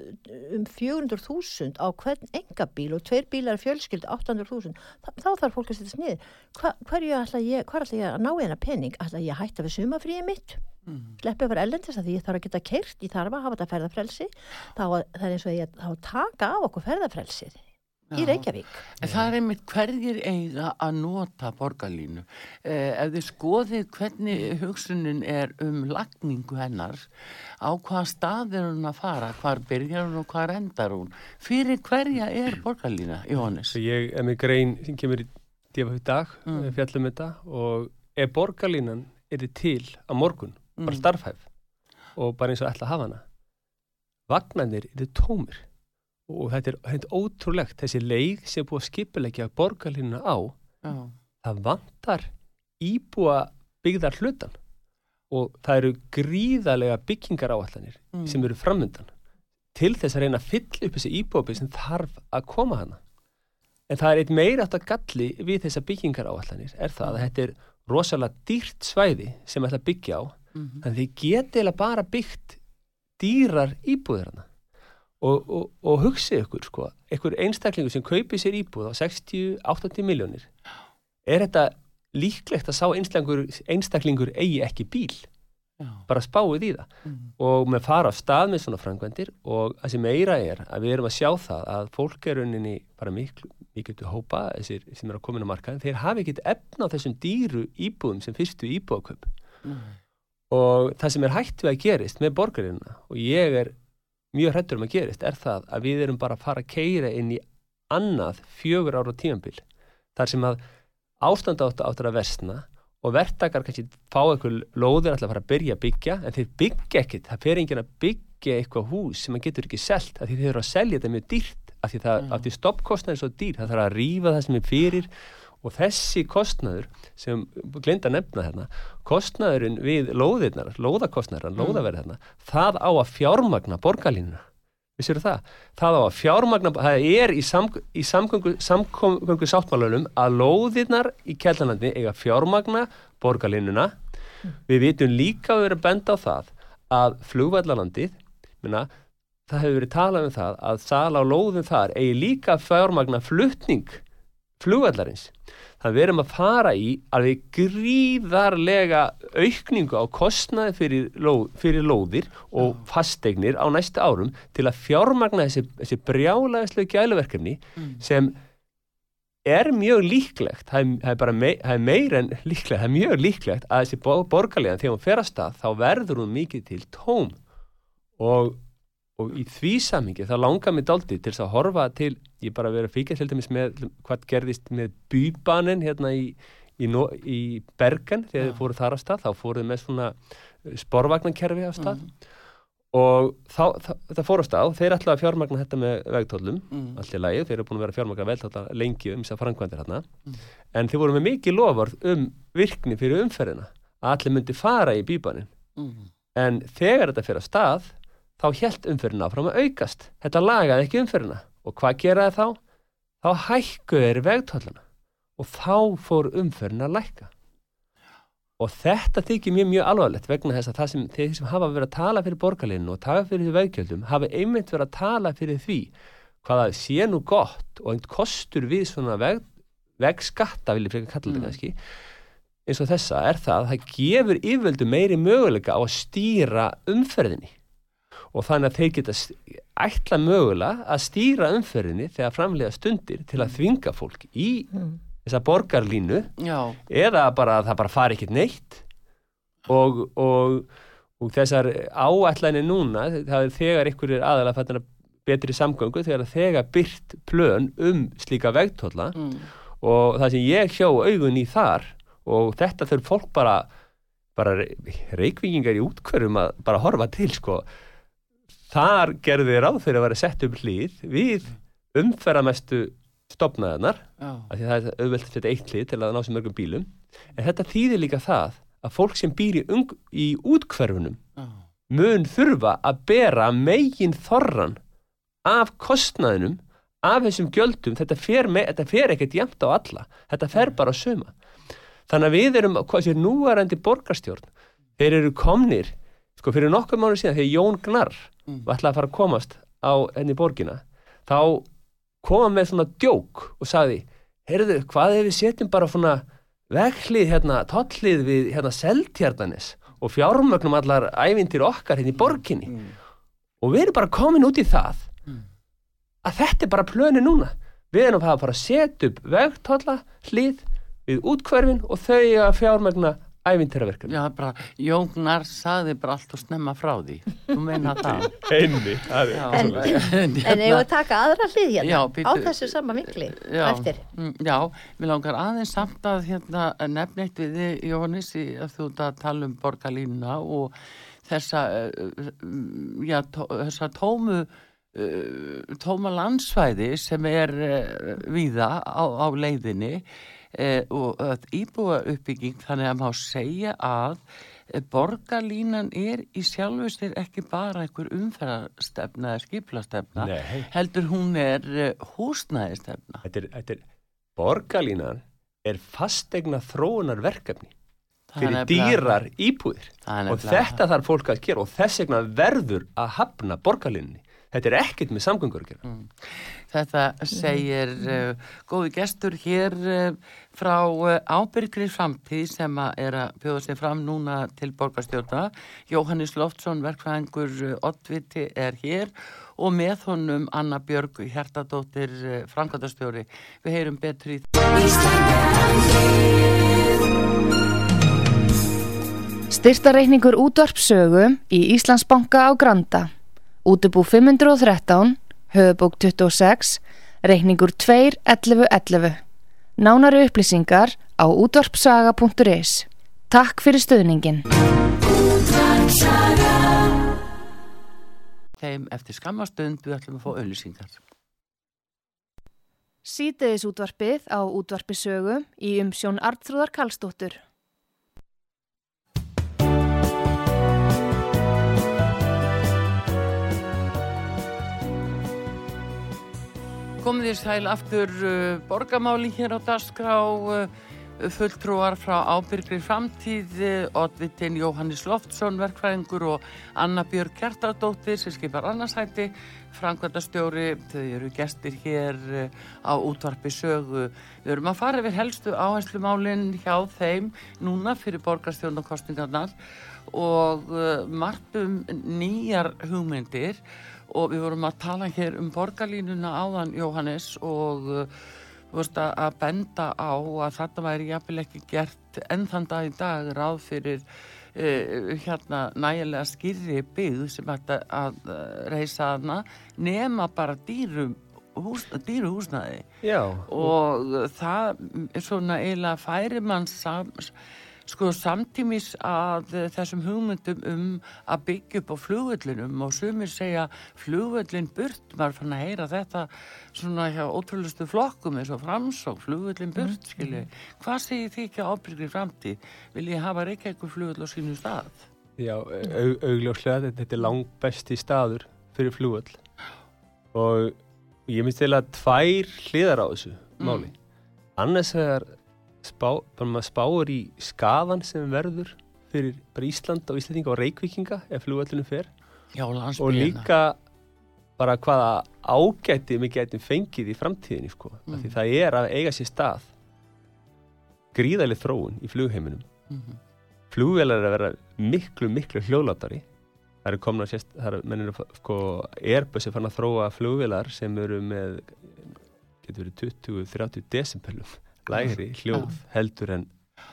um 400.000 á hvern engabíl og tveir bílar fjölskyld 800.000, þá þarf fólk að setja snið Hva, hvað er alltaf ég, hvað er alltaf ég að ná eina pening, alltaf ég hætta við sumafríði mitt? Mm. sleppið fyrir ellendis að því ég þarf að geta keirt, ég þarf að hafa þetta ferðarfrelsi þá að, það er eins og ég að taka af okkur ferðarfrelsið í Reykjavík. En það er einmitt hverjir eiga að nota borgarlínu. Eh, ef þið skoðið hvernig hugsunin er um lagningu hennar, á hvaða stað er hún að fara, hvar byrjar hún og hvar endar hún, fyrir hverja er borgarlína, Jóhannes? Ég er með grein sem kemur í dífa fyrir dag, mm. fjallum þetta, og ef borgarlínan er til á morgun, bara mm. starfhæf, og bara eins og ætla að hafa hana, vagnarnir eru tómir og þetta er, er ótrúlegt þessi leið sem búið að skipilegja borgarlinna á Já. það vantar íbúa byggðar hlutan og það eru gríðarlega byggingar áallanir mm. sem eru framöndan til þess að reyna að fylla upp þessi íbúabið sem þarf að koma hana en það er eitt meira átt að galli við þessa byggingar áallanir er það að þetta er rosalega dýrt svæði sem ætla að byggja á mm -hmm. en þið getilega bara byggt dýrar íbúðir hana og, og, og hugsið ykkur sko, ykkur einstaklingur sem kaupir sér íbúð á 60-80 miljónir er þetta líklegt að sá einstaklingur, einstaklingur eigi ekki bíl Já. bara spáið í það mm. og með fara á stað með svona frangvendir og það sem meira er að við erum að sjá það að fólk er rauninni bara miklu til hópa þessir sem er að koma inn á markaðin þeir hafi ekkit efna á þessum dýru íbúðum sem fyrstu íbúðaköp mm. og það sem er hægt við að gerist með borgarina og ég er mjög hrættur um að gerist er það að við erum bara að fara að keira inn í annað fjögur ára tímanbíl þar sem að ástand átt áttur að versna og verktakar kannski fá eitthvað lóðir alltaf að fara að byrja að byggja en þeir byggja ekkit, það fer enginn að byggja eitthvað hús sem maður getur ekki selt af því þeir eru að selja þetta mjög dýrt af því, mm. því stoppkostnæður er svo dýr, það þarf að rýfa það sem er fyrir og þessi kostnæður sem glinda nefna hérna kostnæðurinn við lóðirnar lóðakostnæðurinn, mm. lóðaverð hérna það á að fjármagna borgarlínuna vissir það? Það á að fjármagna það er í, sam, í samgöngu, samgöngu sáttmálunum að lóðirnar í kjellanandi eiga fjármagna borgarlínuna mm. við vitum líka að vera benda á það að flugvallalandið minna, það hefur verið talað um það að sala á lóðum þar eigi líka fjármagna fluttning flugvallarins. Það við erum að fara í alveg gríðarlega aukningu á kostnaði fyrir, lóð, fyrir lóðir og fasteignir á næsta árum til að fjármagna þessi, þessi brjálæðislega gæluverkefni mm. sem er mjög líklegt, það er, það er bara mei, það er meir en líklegt, það er mjög líklegt að þessi borgarlega þegar hún fer að stað þá verður hún mikið til tóm. Og og í því samingi þá langar mér daldi til þess að horfa til, ég bara verið að fíkja til dæmis með hvað gerðist með býbanin hérna í, í, í Bergen þegar þið fóruð þar á stað, þá fóruð með svona uh, sporvagnankerfi á stað mm. og þá, það, það fóruð á stað, þeir ætlaði að fjármagna þetta með vegtóllum, mm. allir lægið, þeir eru búin að vera fjármagna veltólla lengi um þess að frangvandir hérna, mm. en þeir voru með mikið lofvörð um virkni fyrir umferðina, að allir myndi fara í býbanin, mm. en þegar þetta fyrir á stað þá helt umfyrirna áfram að aukast. Þetta lagaði ekki umfyrirna. Og hvað geraði þá? Þá hækkuði þeirri vegtölluna og þá fór umfyrirna að lækka. Og þetta þykir mjög mjög alvarlegt vegna þess að það sem þeir sem hafa verið að tala fyrir borgarleginu og taka fyrir því vegkjöldum hafa einmitt verið að tala fyrir því hvaða sé nú gott og einn kostur við svona veg, vegskatta, vil ég freka kalla þetta mm. kannski, eins og þessa er það að það gefur yfirvöldu meiri möguleika á að stýra umferðinni og þannig að þeir geta ætla mögulega að stýra umferðinni þegar framlega stundir til að þvinga fólk í mm. þessa borgarlínu Já. eða bara að það bara fari ekkert neitt og, og, og þessar áætlæni núna það er þegar ykkur er aðalega fættan að betri samgöngu þegar þegar byrt plön um slíka vegtólla mm. og það sem ég hjá augun í þar og þetta þurf fólk bara bara reikvingingar í útkverfum að bara horfa til sko þar gerði ráð fyrir að vera sett upp hlýð við umferðamestu stopnaðanar af því það er auðvelt að setja eitt hlýð til að ná sér mörgum bílum. En þetta þýðir líka það að fólk sem býr í, í útkverfunum mun þurfa að bera megin þorran af kostnaðinum af þessum gjöldum, þetta fer, með, þetta fer ekkert jæmt á alla, þetta fer bara að suma. Þannig að við erum, hvað sér núarandi borgarstjórn, þeir eru komnir sko fyrir nokkuð mánu síðan þegar Jón Gnarr mm. og ætlaði að fara að komast á henni borgina þá koma með svona djók og sagði heyrðu, hvað ef við setjum bara svona veghlið hérna, tollið við hérna seltjardanis og fjármögnum allar ævindir okkar hérna í borginni mm. og við erum bara komin út í það mm. að þetta er bara plöni núna við erum að fara að setja upp vegtolla hlið við útkverfin og þau að fjármögna ævintýraverkefni. Já, bara, Jóngnar saði bara allt og snemma frá því. Þú meina það. [laughs] Einni, það er. En, en ef við hérna- taka aðra hlið hérna, já, býtu, á þessu sama mikli, já, eftir. Mm, já, við langar aðeins samt að hérna, nefneitt við þið, Jónis, að þú ert að tala um borgarlínuna og þessa, uh, já, tó, þessa tómu, uh, tóma landsvæði sem er uh, víða á, á leiðinni e, og íbúa uppbygging þannig að maður segja að eh, borgarlínan er í sjálfustir ekki bara einhver umferðarstefna eða skiplastefna Nei. heldur hún er eh, húsnæðistefna þetta er, þetta er, Borgarlínan er fastegna þróunar verkefni fyrir dýrar íbúðir. Og þetta þarf fólk að gera og þess vegna verður að hafna borgarlínni þetta er ekkert með samgöngur að gera mm. Þetta segir uh, góði gestur hér uh, frá uh, ábyrgri framtíð sem að er að bjóða sig fram núna til borgarstjórna. Jóhannes Loftsson, verkfræðingur Ottviti er hér og með honum Anna Björg, hjertadóttir Frankværtarstjóri. Við heyrum betri í Styrtareikningur útvarpsögu í Íslandsbanka á Granda. Útubú 513, höfubók 26, reikningur 2.11.11. Nánari upplýsingar á útvarpsaga.is. Takk fyrir stöðningin. Þeim eftir skammastund við ætlum að fá auðlýsingar. Sýteðis útvarpið á útvarpisögu í umsjón Artrúðar Karlsdóttur. Komið þér sæl aftur uh, borgamáli hér á Dasgrá, uh, fulltrúar frá ábyrgri framtíð, uh, Oddvitin Jóhannes Loftsson, verkfræðingur og Anna Björg Kjartardóttir sem skipar annarsæti, Frankvæntastjóri, þau eru gestir hér uh, á útvarpi sögu. Við erum að fara yfir helstu áherslumálinn hjá þeim núna fyrir borgarstjónarkostingarnar og uh, margt um nýjar hugmyndir og við vorum að tala hér um borgarlínuna áðan Jóhannes og uh, veist, að, benda á að þetta væri jafnvel ekki gert enn þann dag í dag ráð fyrir uh, hérna nægilega skýrri byggð sem ætti að uh, reysa hana nema bara dýrum hús, dýru húsnaði Já, og það er svona eiginlega færi mann sam, sko samtímis að eh, þessum hugmyndum um að byggja upp á flugvöllinum og sumir segja flugvöllin burt, maður fann að heyra þetta svona hjá ótrúlustu flokkum eins og framsók, flugvöllin burt skilji, hvað segir þið ekki á ábyrgri framtíð, vil ég hafa Reykjavík flugvöll á sínu stað? já au, augljóslega þetta, þetta er langt besti staður fyrir flugvöll. Og ég myndi til að tvær hliðar á þessu máli. Annars vegar spá, bara maður spáur í skafan sem verður fyrir bara Ísland og Íslandinga og Reykvíkinga ef flugvöllinu fer Já, og líka bara hvaða ágæti við getum fengið í framtíðinni sko. mm. því það er að eiga sér stað gríðaleg þróun í flugheiminum Mhm. flugvélar er að vera miklu, miklu hljóðlátari það eru komna sérst, það eru, mennir sko, Airbus er fann að þróa flugvélar sem eru með getur verið 20-30 decibelum lægri hljóð heldur en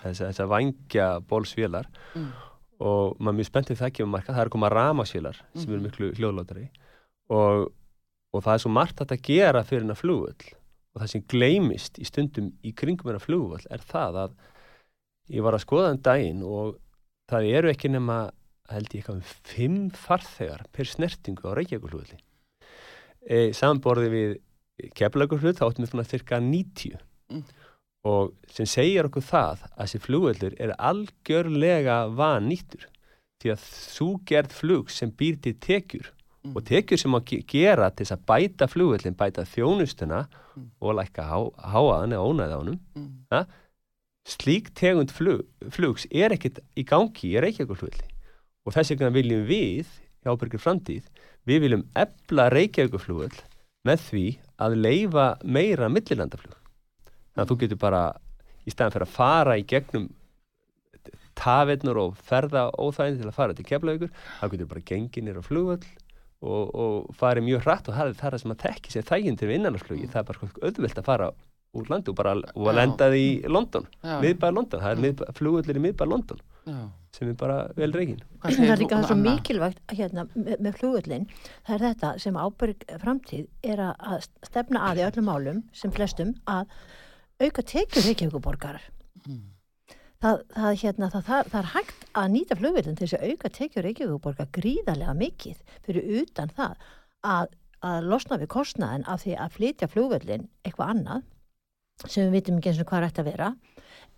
þess að vangja bólsvélar Mm. og maður er mjög spenntið það ekki um marka, það eru koma ramasvélar sem eru Mhm. miklu hljóðlátari og, og það er svo margt að gera fyrir hennar flugvöll. Og það sem gleymist í stundum í kringum hennar flugvöll er það að ég var að skoða um daginn og það eru ekki nema held ég eitthvað um fimm farþegar per snertingu á Reykjavíkurflugvölli e, samanborði við keflaugurflugvöll þá áttum við svona cirka 90 Mm. Og sem segir okkur það að þessi flugvöllur er algjörlega vannýttur því að þú gerð flug sem býr til tekjur Mm. og tekjur sem að ge- gera til þess að bæta flugvöllin, bæta þjónustuna Mm. og lækka há, háaðan eða ónæði ánum Mm. slík tegund flug, flugs er ekkert í gangi í Reykjavíkurflugvelli og þess vegna viljum við hjá Ábyrgur framtíð, við viljum efla Reykjavíkurflugvell með því að leifa meira millilandaflug þannig að þú getur bara í staðan fyrir að fara í gegnum tafirnur og ferða óþægindi til að fara til Keflavíkur þá getur bara gengið nýra á flugvöll og, og farið mjög hratt og það er það sem að tekki sér þæginn til innanlandsflugi það er bara auðvelt að fara úr landu og bara og að lenda því í London miðbæðar London, það er miðbæ, flugvöllir í miðbæðar London Já. sem er bara vel reygin Það er líka það svo Anna? mikilvægt hérna, með, með flugullin, það er þetta sem ábyrg framtíð er að, að stefna að í öllum málum sem flestum að auka tekjur Reykjavíkuborgarar. Mm. Það, það, hérna, það, það, það er hægt að nýta flugvillin til þess að auka tekjur Reykjavíkuborgar gríðarlega mikið fyrir utan það að, að losna við kostnaðin af því að flytja flugvillin eitthvað annað sem við vitum ekki eins og hvað er ætti að vera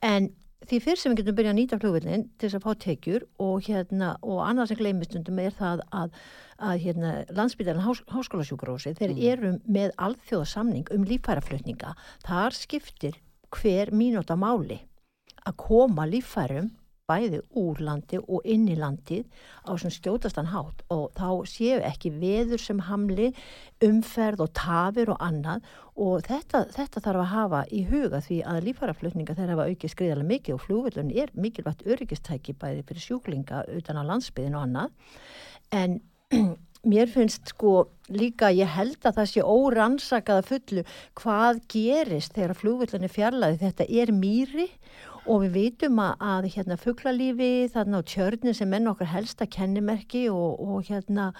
en því fyrr sem við getum byrjað að nýta flugvillin til þess að fá tekjur og, hérna, og annað sem gleymistundum er það að, að hérna, landsbytarinn hás, háskólasjúkurósi þeir eru með alþjóðasamning um líffæraflutninga. Þar skiptir hver mínúta máli að koma líffærum bæði úr landi og inn í landið á svona skjótastan hátt og þá séu ekki veður sem hamli, umferð og tafir og annað og þetta, þetta þarf að hafa í huga því að lífæraflutninga þeirra hafa aukið skriðalega mikið og flugvöldun er mikilvægt öryggistæki bæði fyrir sjúklinga utan á landsbyðin og annað en [clears throat] mér finnst sko líka, ég held að það sé órannsakaða fullu hvað gerist þegar flugvöldinni fjarlæði. Þetta er mýri og við vitum að, að hérna fugglalífi þarna á tjörnin sem enn okkar helsta kennimerki og, og hérna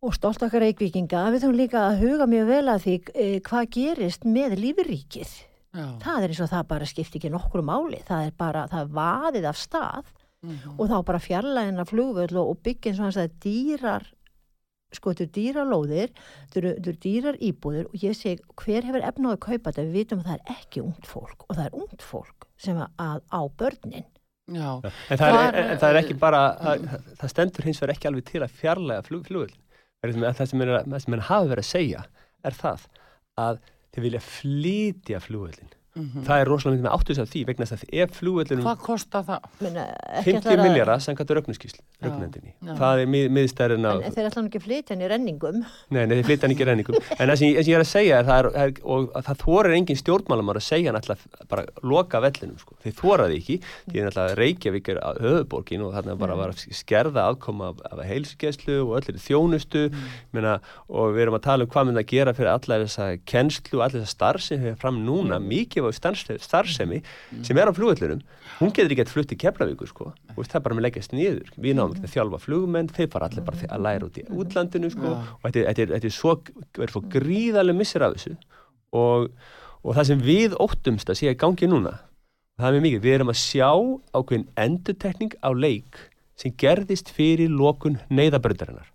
og stolt okkar reikvikinga, við þurfum líka að huga mjög vel að því e, hvað gerist með lífiríkið. Já. Það er eins og það bara skipti ekki nokkru máli, það er bara, það er vaðið af stað Mhm. og þá bara fjarlægina flugvöld og, og byggja eins og hans að dýrar, sko þetta eru dýralóðir, þetta eru, dýrar íbúðir og ég segi hver hefur efnaði að kaupa þetta, við vitum að það er ekki ungt fólk og það er ungt fólk sem að, að á börnin. Já, En það, Hvar- er, en það er ekki bara, það, það stendur hins vegar ekki alveg til að fjarlæga flug, flugvöldin. Það sem, það sem, er, er hafa verið að segja er það að þið vilja flytja flugvöldin. mhm. Það er rosalega myndið með áttu þess að því vegna þess að ef flugvöldinum hvað kostar það? Menna, ekki 50 ætlar að- samkvæmt rögnarskísl, rögnendinni. Það er mið, miðstærin á, En, þeir ætla hann ekki að flytja hann í renningum. nei, nei, þið flytja hann ekki renningum. En það sem, sem ég er að segja er, það er, er og að það þorir engin stjórnmálamar að segja hann alltaf bara loka vellinum, sko. Þið þoraði ekki, því er alltaf Reykjavík er að höfuborgin og þarna bara var að skerða aðkoma af, af heilsugeslu og öllir þjónustu, meina, og við erum að tala um hvað mynd að gera fyrir allar þessa kennslu og allar þessa starfsemi við erum fram núna, mikið af starfsemi, starfsemi sem er á flugvöllunum hún getur ekki að flutt í Keflavíku sko. og það er bara með leggjast niður. Við náum ekki að þjálfa flugmenn, þeir fara allir bara að læra út í útlandinu sko. Og þetta er, þetta er, þetta er svo, svo gríðarlega missir af þessu. Og, og það sem við óttumst að sé að gangi núna það er mjög mikið, við erum að sjá ákveðin endutekning á leik sem gerðist fyrir lokun neyðabröndarinnar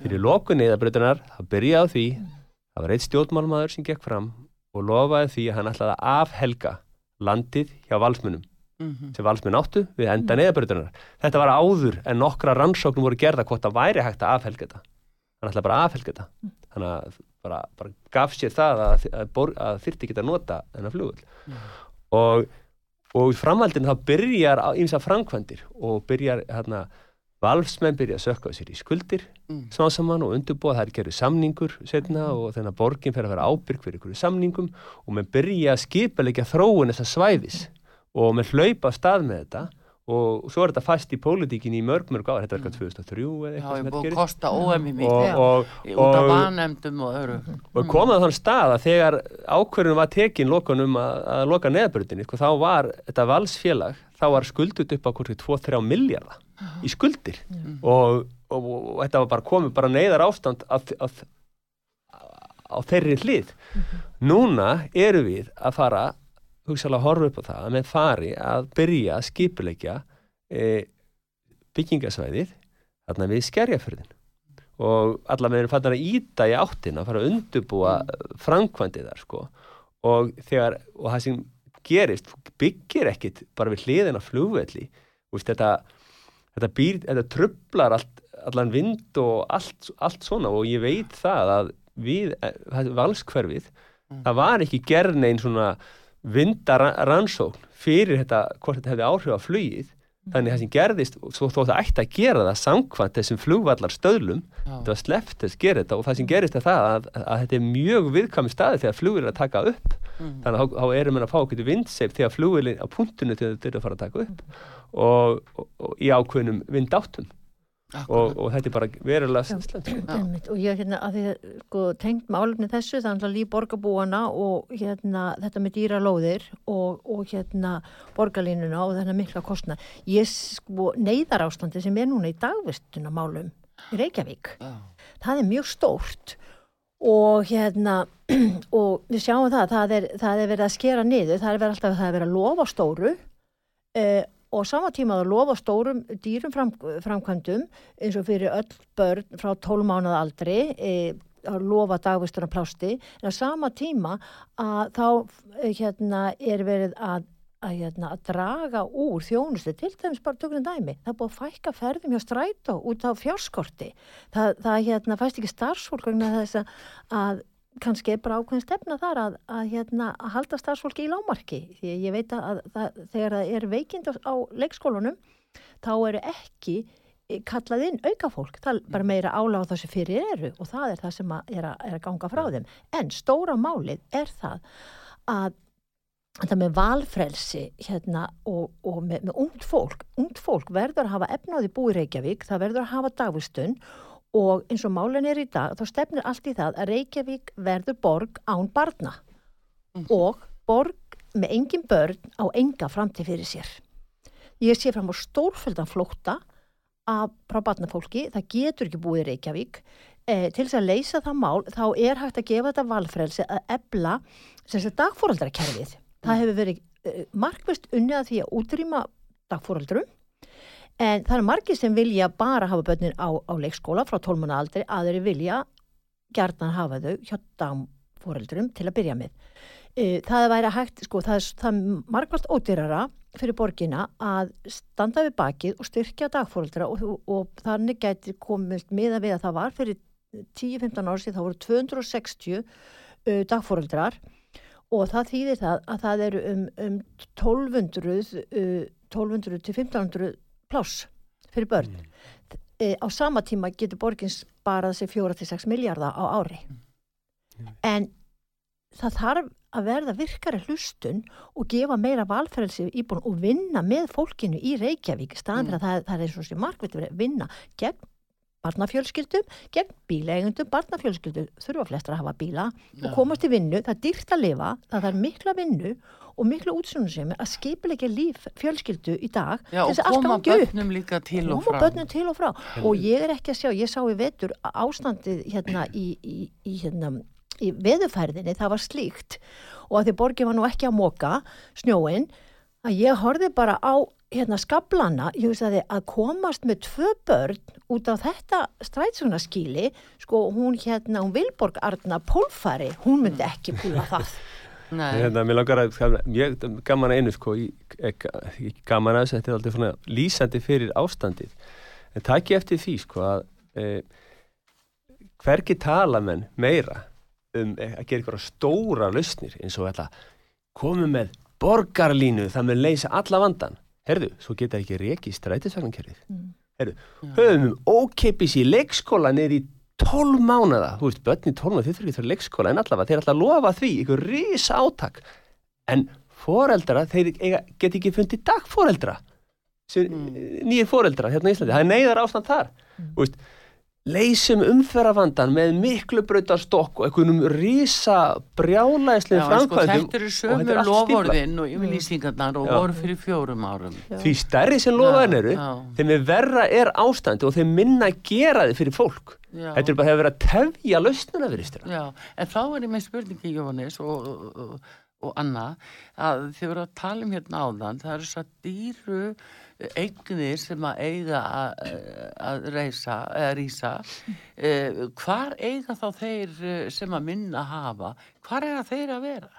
fyrir lokun neyðabröndarinnar það byrjaði á því það var eitt stjórnmálmaður sem gekk fram og lofaði því að hann ætlaði að afhelga landið hjá valsmunum Mhm. sem valsmenn áttu við enda neðabröðunar. Þetta var áður en nokkra rannsóknum voru gerða hvort það væri hægt að afhelga þetta. Hann ætlaði bara að afhelga þetta. Þannig að bara, bara gaf sér það að, að, að þyrti geta nota þennan flugull. Og, og í framhaldinu þá byrjar ímsa framkvæmdir og byrjar hérna valsmenn byrja að sökka sér í skuldir Mm. smá saman og undurbúa það er gerðu samningur setna og þennan borgin fer að vera ábyrg fyrir ykkur samningum og með byrja að skipalegja þróun þessa svæðis og með hlaupa af stað með þetta og svo er þetta fast í pólitíkinni í mörg mörg ár, þetta er eitthvað 2003 eða Já, eitthvað ég sem búið þetta að gerist. kosta óemi og, mikið og, út af og, vanemdum og öru og komið á þann stað að þegar ákverðunum var tekin lokunum að, að loka neðabrutinni, sko, þá var þetta valsfélag, þá var skuldut upp á hvort 2-3 miljardar í skuldir. Og, og, og þetta var bara komið bara neyðar ástand að, að, á þeirri hlið. Núna eru við að fara hugsalega að horfa upp á það að með fari að byrja að skipuleikja e, byggingasvæðið þarna við skerjaförðin og allar með erum fattar að íta í áttina að fara að undubúa framkvæmdið þar sko. Og þegar, og það sem gerist byggir ekkit bara við hliðina flugvelli, Þú veist, þetta þetta, býr, þetta trublar allt, allan vind og allt, allt svona og ég veit það að við, eh, valskverfið það var ekki gerð neinn svona vindarannsókn fyrir þetta, hvort þetta hefði áhrif á flugið þannig það sem gerðist, svo þó það ætti að gera það samkvæmt þessum flugvallar stöðlum þetta var sleppt þess að gera þetta. Og það sem gerist er það að, að þetta er mjög viðkvæmi staði þegar flugvil er að taka upp. Þannig að þá, erum við að fá okkur vindseif þegar flugvilin á punktinu til þetta er að fara að taka upp og, og, og í ákveðnum vindáttum og, og þetta er bara verulega. [clears throat] Einmitt, og ég hérna að því að, sko, tengt málefni þessu er alltaf líf borgarbúana og hérna þetta með dýra lóðir og, og hérna borgarlínuna og þennan mikla kostna ég sko neyðar ástandi sem er núna í dagvistuna málum í Reykjavík Já. það er mjög stórt. Og hérna [clears throat] og við sjáum það, það er, það er verið að skera niður, það er verið alltaf það er verið að lofa stóru eh, og sama tíma að lofa stórum dýrum fram, framkvæmdum eins og fyrir öll börn frá 12 mánuð aldri eh, að lofa dagvisturna plásti en á sama tíma að þá eh, hérna er verið að að, hérna, að draga úr þjónustu til dæmis bara tökum við dæmi það er búið að fækka ferðum hjá strætó út á fjárskorti. Það, það hérna, fæst ekki starfsfólk þess að, að kannski er bara ákveðin stefna þar að, að, hérna, að halda starfsfólki í lámarki því ég veit að, að þegar það er veikind á, á leikskólunum þá eru ekki eh, kallað inn auka fólk, það er bara meira áláð þessu fyrir eru og það er það sem að er, að er að ganga frá þeim. En stóra málið er það að þetta með valfrelsi hérna og, og með, með ungt fólk, ungt fólk verður að hafa efnaði búi Reykjavík, það verður að hafa dagvistun og eins og málun er í dag þá stefnir allt í það að Reykjavík verður borg án barna og borg með engin börn á enga framtíð fyrir sér. Ég sé fram á stórföldan flótta af, frá barnafólki, það getur ekki búið Reykjavík. Eh, til þess að leysa það mál þá er hægt að gefa þetta valfrelsi að ebla sem þetta dagfóraldrakerfið. Það hefur verið eh, markvist unnið að því að útrýma dagfóraldrum en það eru margir sem vilja bara hafa börnin á, á leikskóla frá 12 mánu aldri að þeir vilja gertan hafa þau hjá dagfóraldrum til að byrja með. Eh, það væri hægt, sko, það er, það er margvalt ódýrara fyrir borgina að standa við bakið og styrkja dagfóraldra og, og, og þannig gæti komist miða við að það var fyrir 10-15 ári síðan þá voru 260 uh, dagfóraldrar og það þýðir það að það eru um, um 1200, uh, 1200 til 1500 pláss fyrir börn. Mm. E, á sama tíma getur borgin sparað sér 4-6 miljardar á ári. Mm. En það þarf að verða virkari hlustun og gefa meira valferðelsi íbúin og vinna með fólkinu í Reykjavík staðan fyrir mm. að það, það er eins og sem markveit verið að vinna gegn barnafjölskyldum, gegn bílegundum, barnafjölskyldum þurfa flestra að hafa bíla ja. og komast í vinnu, það er dýrt að lifa, það er mikla vinnu og mikla útsunum sem er að skipilegja líf fjölskyldu í dag Já, og koma börnum líka til og frá. Til og, frá. og ég er ekki að sjá, ég sá í vetur ástandið hérna í, í, í, hérna, í veðufærðinni, það var slíkt og að því borgið var nú ekki að móka snjóin, að ég horfið bara á hérna skablana, ég veist að þið að komast með tvö börn út á þetta strætsunaskíli sko hún hérna, hún Vilborg Arna Pólfari, hún myndi mm. ekki púla það [laughs] hérna, Mér langar að ég gaman að einu sko ég, gaman að þetta er alltaf svona lýsandi fyrir ástandið. En takk ég eftir því sko að e, hverki tala menn meira um e, að gera eitthvað stóra lausnir eins og þetta komum með borgarlínu það með leysa alla vandan herðu, svo geta ekki reiki strætisvagnankerfið mm. Höfum við ókeipis í leikskóla niður í 12 mánada, þú veist, börn í 12 mánuða þið þurfum ekki þurfa leikskóla, en allavega þeir alltaf lofa því ykkur risa átak en foreldra, þeir get ekki fundið dagforeldra mm. nýjir foreldra hérna í Íslandi, það er neyðar ástand þar. Mm. þú veist leysum umferrafandan með miklu brautarstokk og einhvernum rísa brjálæslega sko, framkvæmdum. Þetta eru sömu lofórðin og yfirlýsingarnar og voru fyrir fjórum árum. Já. Því stærri sem lofórðin eru þeim er verra er ástandi og þeim minna gera þið fyrir fólk. Já. Þetta er bara að vera að tefja lausnuna fyrir styrra en þá er ég með spurningi Jóhannes og, og, og Anna að þið voru að tala um hérna áðan það eru svo dýru eignir sem að eiga að reysa eða rýsa eh, hvar eiga þá þeir eh, sem að minna hafa? Hvar er það þeir að vera?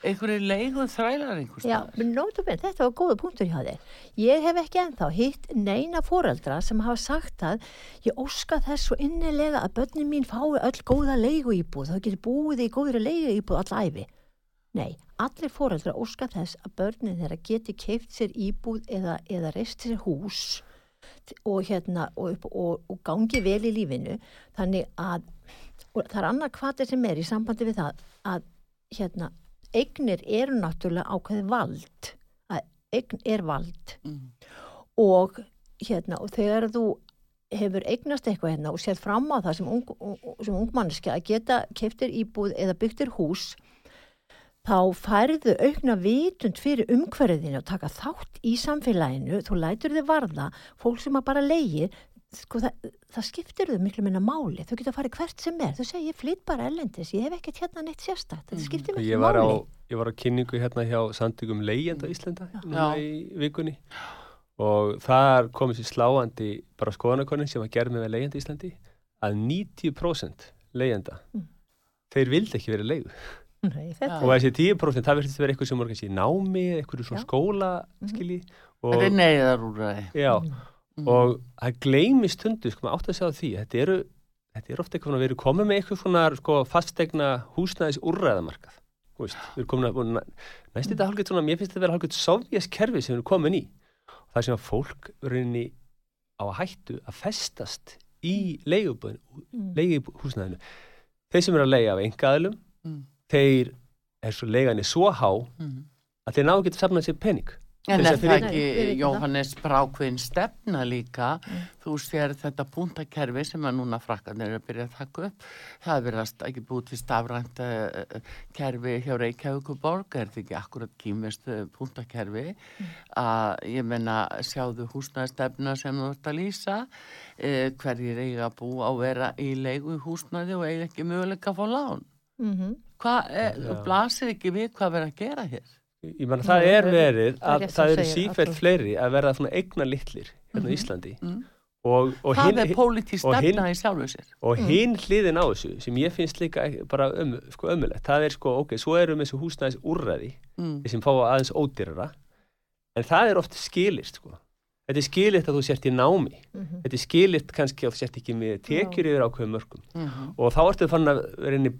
Einhverju leiðum þrælar einhvers Já, nótum, þetta var góða punktur hjá þér. Ég hef ekki enþá hitt neina foreldra sem hafa sagt að ég óska þess svo innilega að börnin mín fái öll góða leigu íbúð þá getur búið í góðri leigu íbúð allæfi Nei, allir fóreldra óska þess að börnin þeirra geti keift sér íbúð eða, eða reist sér hús og, hérna, og, og, og gangi vel í lífinu þannig að það er annað hvað sem er í sambandi við það að hérna, eignir eru náttúrulega ákveði vald að eign er vald mm. og hérna og þegar þú hefur eignast eitthvað hérna og séð fram á það sem, ung, sem ungmanniski að geta keiftir íbúð eða byggtir hús þá færðu aukna vitund fyrir umhverfiðinu og taka þátt í samfélaginu, þú lætur þið varða, fólk sem að bara leiðir, sko það, það skiptir þau miklu minna máli, þau geta farið hvert sem er, þau segja ég flytt bara ellendis, ég hef ekkert hérna neitt sérstætt, þetta skiptir miklu ég máli. Á, ég var á kynningu hérna hjá Sandugum Leigjenda Íslanda í vikunni. Og þar komið sér sláandi bara skoðanakonin sem var gerð með Leigjenda Íslandi að 90% leigjenda, mm. þeir vildi ekki verið leigu. [laughs] Nei, og þessi 10% það verður að vera eitthvað sem kannski í námi eitthvað svona skóla mhm. skilji. Það er neyðar úr það mm. og það gleimi stundu sko maður átt að segja því þetta eru, þetta eru ofta eitthvað að við erum komið með eitthvað svona sko, fastegna húsnæðis úrræðamarkað við erum komin að næst þetta hálfgeitt svona, mér finnst þetta að vera hálfgeitt sovjaskerfi sem við erum komin í. Og það sem að fólk verður á að hættu að festast í leigubúðinu mm. Þeir eru mm er svo legan í svo há mm. að þeir ná ekki að safna sér pening. En er að það ekki Jóhannes brákvinn stefna líka? Þú sér þetta puntakerfi sem að núna frakkanir er að byrja að taka upp. Það er verið að ekki búið til stafrænt uh, kerfi hjá Reykjavíkuborg er þetta ekki akkurat kýmist uh, puntakerfi að ég menna sjáðu húsnæðstefna sem þú ert að lýsa? Uh, hverjir eiga að búa og vera í leigu í húsnæði og eiga ekki möguleika að fá lán? Mm hvað, eh, blasir ekki við hvað verið að gera hér. Ég menna það er er- verið er að það eru sífælt fleiri að verða svona eigna litlir hérna á Íslandi. Mm. og, og það hinn er pólitísk stefna í sjálfu sér. og hinn hliðin á þessu sem ég finnst líka bara um, sko, ömulegt það er sko, ok, svo erum þessu húsnæðis úrræði mm. sem fá aðeins ódýrara. En það er oft skilist sko. þetta er skilist að þú sért í námi. -hmm. þetta er skilist kannski að þú sért ekki með tekjur yfir ákveðum mörgum Mm og þá ertu fann að reyni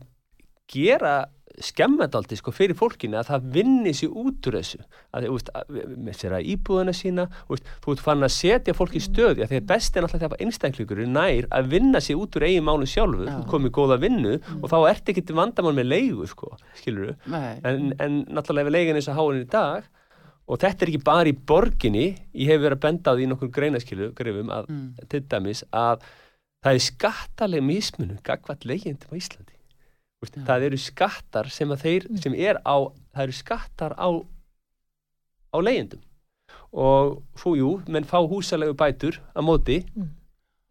gera skemmendaldi sko fyrir fólkinu að það vinni sér út úr þessu að veist, að- með sér að íbúðuna sína veist, þú ert fann að setja fólk í stöði að því að best er náttúrulega þegar einstaklingur er nær að vinna sér út úr eigin mánu sjálfu Já. þú komið góða vinnu og þá ert ekki til vandamál með leigu sko, skilur Nei. en, en náttúrulega ef leigan eins og háin í dag og þetta er ekki bara í borginni ég hef verið að benda á því nokkur greinaskilu grifum að Mm. til dæmis að það er skattaleg mismunum gagvat leigjendum á Íslandi Úst, það eru skattar sem að þeir sem er á, það eru skattar á á leigjendum. Og svo jú, menn fá húsalegu bætur að móti Mm.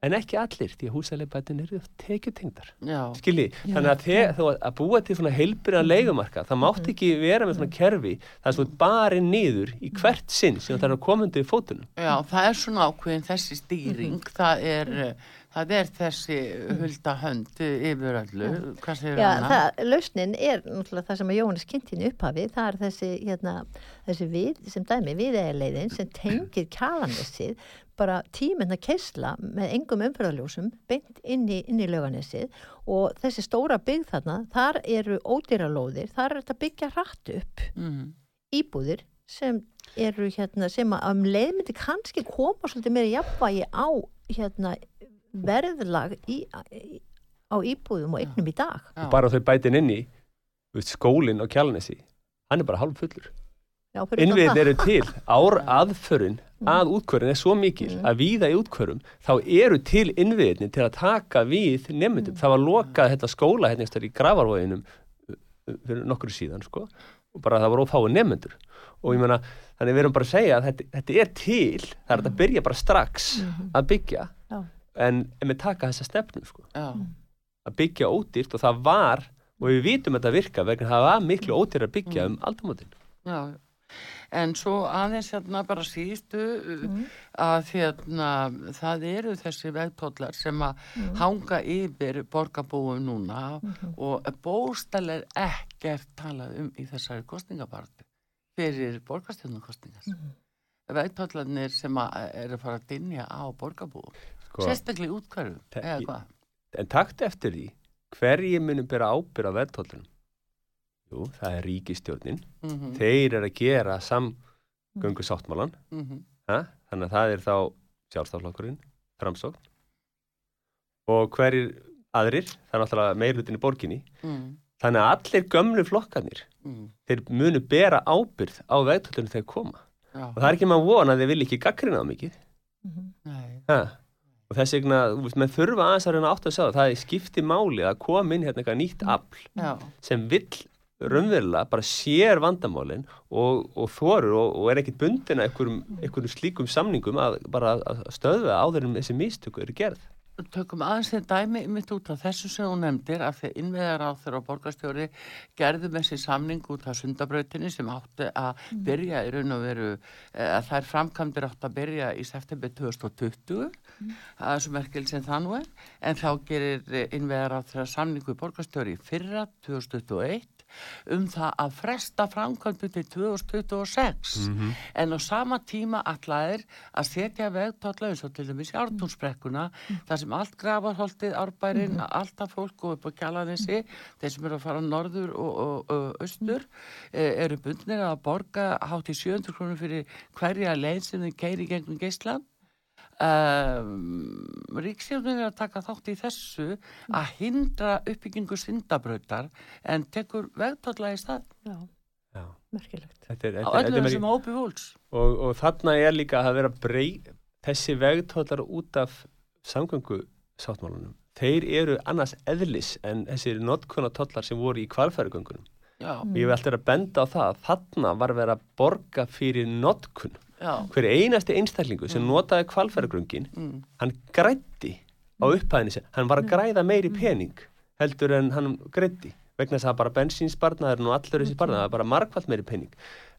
en ekki allir, því að húsalegu bætur eru tekjutengdar. Já. skilji, þannig að þegar þú að búa til svona heilbyrðan leigumarka, það mátt ekki vera með svona kerfi, það er svona bara niður í hvert sinn sem það er að koma undir fótunum. Já, það er svona ákveðin þessi stýring, það er, eh, það er þessi hulda hönd yfir öllu, hvað Já, hana? lausnin er náttúrulega það sem að Jóhannes kynnti í upphafi, það er þessi, hérna, þessi við, sem dæmi, viðeigleiðin sem tengir kjalanessið, bara tíminn að keisla með engum umfyrðaljósum beint inn í, í lauganessið og þessi stóra byggð þarna, þar eru ódýralóðir, þar er þetta byggja hratt upp Mm. íbúðir sem eru hérna, sem að um leið myndi kannski koma svolítið meira jafnvægi á hérna verðlag í, í, á íbúðum og eignum í dag. Já. Bara þau bætin inn í skólinn á kjálnesi, hann er bara hálf fullur. Innviðin eru til, ár [laughs] aðförun að útkvörun er svo mikil að víða í útkvörum, þá eru til innviðinni til að taka við nefndum. Það var lokað þetta skóla hérna í gravarvóginum fyrir nokkru síðan, sko, og bara það var ófáið nefnendur. Og ég meina, þannig við erum bara að segja að þetta, þetta er til, það er að byrja bara strax að byggja. En, við taka þessa stefnu, sko, Já, að byggja ódýrt og það var, og við vitum að þetta virka vegna það var miklu ódýrt að byggja um aldamótin. já. En svo aðeins hérna bara síðustu uh, að hérna það eru þessi vegtóllar sem að hanga yfir borgarbúum núna og bóstalega ekkert talað um í þessari kostningabartu fyrir borgarstjórnarkostningar. Vegtóllarnir sem eru að fara að dinja á borgarbúum. Sko. Sérstaklega í útkværu, Te- eða hvað? En taktu eftir því, hverji munum bera ábyrð á verðtóllunum? Jú, það er ríkistjórnin. Mm Þeir eru að gera samgöngu sáttmálan. -hmm. Ha? Þannig að það er þá sjálfstaflokkurinn, framsókn. Og hverjir aðrir, það er náttúrulega meirlutin í borginni. mm, Þannig að allir gömlu flokkarnir, mm, þeir munu bera ábyrð á verðtóllunum þegar koma. Já, Og það er ekki maður vona að þeir vilja ekki gaggrina á mikið. Mhm. nei, Ha? Og þess vegna, þú veist, menn þurfa aðeins að reyna átt að sjá það, það er skipti máli að koma inn hérna eitthvað nýtt afl já, sem vill raunverulega bara sér vandamálin og, og þorur og, og er ekkit bundin að einhverjum, einhverjum slíkum samningum að bara að stöðva áður en þessi místöku eru gerð. Tökum aðeins þegar dæmi mitt út af þessu sem hún nefndir að þegar innveðar á þeirra borgarstjóri gerðu með sér samning út af sundabrautinni sem átti að byrja í raun og veru eh, að þær framkvæmdir átti að byrja í september 2020 að þessu merkil sem það nú er. En þá gerir innveðar á þeirra samningu borgarstjóri fyrra 2021 um það að fresta framkvæmdu til 2026 en á sama tíma allæðir að setja vegtólla eins og til dæmis ártúnsbrekkuna þar sem allt grafarholtið, árbærin alltaf fólk og upp á kjalanissi þeir sem eru að fara norður og, og, og austur e, eru bundnir að borga hátt í 700 krónur fyrir hverja leið sem þeir keiri gegnum geislan Um, Ríksjóðin er að taka þátt í þessu að hindra uppbyggingu syndabrautar en tekur vegtólla í stað Já. Já. merkilegt. Þetta er, á þetta, þetta öllum þessum meiri- ópi vóls og, og þarna er líka að vera brey þessi vegtólar út af samgöngu sáttmálunum þeir eru annars eðlis en þessir notkunatollar sem voru í kvalfærugöngunum já, og ég vil alltaf vera að benda á það að þarna var verið að borga fyrir notkun já, hver einasti einstaklingu sem notaði kvalfærugöngin mm, hann grætti á upphæðinni sem hann var að græða meiri pening heldur en hann grætti vegna þess að bara bensínsparnaður og allur þessi er bara margfald meiri pening.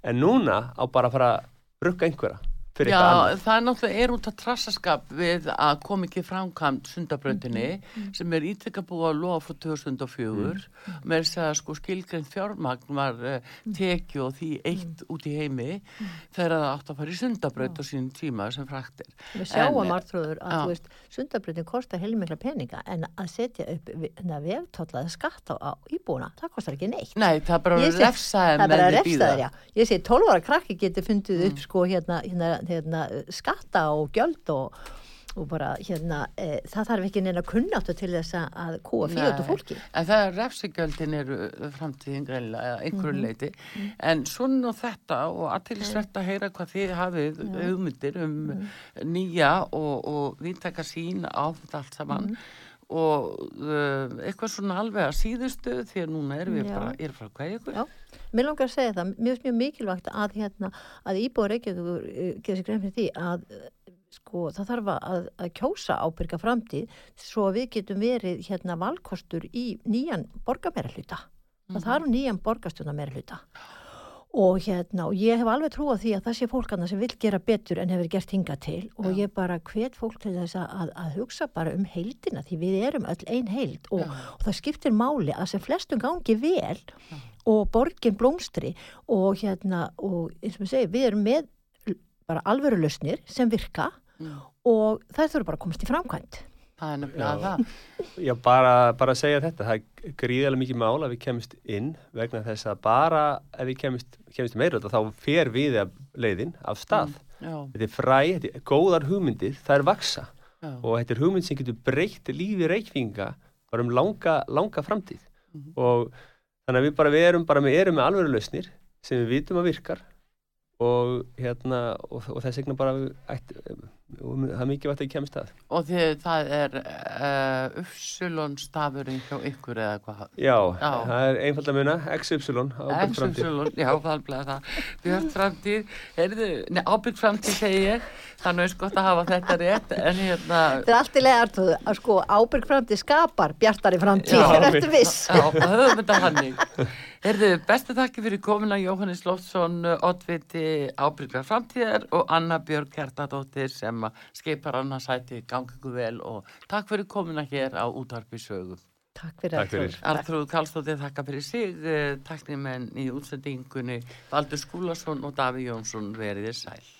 En núna á bara að fara að rukka einhverja fyrir Já, annað það er náttúrulega er út af trassaskap við að kom ekki framkvæmt sundabrautinni sem er ítrekka búið að lofa frá 2004 með þess að sko skilgrein fjármagn var uh, tekið og því eitt út í heimi þegar það átt að fara í sundabraut á sínum tíma sem fraktir. Við sjáum artrúður að, Já. þú veist, sundabröðin kostar heilmikla peninga en að setja upp veftollaði skatt á, íbúna, það kostar ekki neitt. Nei, það er bara sé- refsaði það er með því býða. já. Ég segi 12 ára krakki getur fundið Mm. upp sko hérna, hérna, hérna skatta og gjöld og, og bara hérna, e, það þarf ekki neina kunnáttu til þess að- kúa fíótu Nei. fólki. En það er refsigjöldin eru framtíðin greinlega eða einhverju Mhm. leiti en svona og þetta og aðtilsvert að heyra hvað þið hafið hugmyndir um Mhm. nýja og, og viðtaka sín á þetta allt saman Mhm. Og uh, eitthvað svona alveg að síðustu því að núna erum við Já. bara, er frá hvað ykkur Já, mér langar að segja það, finnst mjög mikilvægt að, hérna, að íbúið Reykjavíkur uh, gerir sér grein fyrir því að uh, sko, það þarf að, að kjósa ábyrga framtíð svo við getum verið hérna, valkostur í nýjan borgarmeira hluta. Það þarf nýjan borgarstjóna meira hluta. Og, hérna, og ég hef alveg trú á því að það sé fólkana sem vil gera betur en hefur gert hingað til. Og ég bara hvet fólk til þess að, að hugsa bara um heildina því við erum öll ein heild. Og, og það skiptir máli að sem flestum gangi vel og borgin blómstri og hérna og eins og við segjum við erum með bara alvöru lausnir sem virka og það þurfa bara að komast í framkvæmt. Það er nefnilega það. Já, bara, bara að segja þetta, það er gríðarlega mikið mál að við kemist inn vegna þess að bara ef við kemist, kemist meira þá fer við leiðin af stað. já, Þetta er fræ, þetta er góðar hugmyndir, það er vaksa já, og þetta er hugmynd sem getur breytt lífi reikninga bara um langa, langa framtíð. Mhm. og þannig að við bara við erum, bara erum með alvöru lausnir sem við vitum að virkar. Og hérna og, og þess vegna bara við ætti, og það er mikið vægt að ég kemst að. Og því það er uh, uppsulon stafurinn hjá ykkur eða hvað? Já, Já. það er einfald að muna XY ábyrg framtíð. Exumsulun, já, alveg það. Björn framtíð, heyrðu, nei, ábyrg framtíð segi ég, þannig er gott að hafa þetta rétt, en hérna Það er allt í leðartöðu að sko ábyrg framtíð skapar bjartari framtíð, Já. er eftir viss. Já, það höfum þetta hannig Heyrðu, bestu þakki fyrir komuna Jóhannes Loftsson, Oddviti ábyrgar framtíðar og Anna Björg Kjartadóttir sem að skeipar annars sæti gangi ykkur vel og takk fyrir komuna hér á útarpi sögum Takk fyrir. Arnþrúður. Arþrúð Karlsdóttir þakka fyrir sig, taknimenn í útsendingunni Valdur Skúlason og Daví Jónsson veriðir sæl.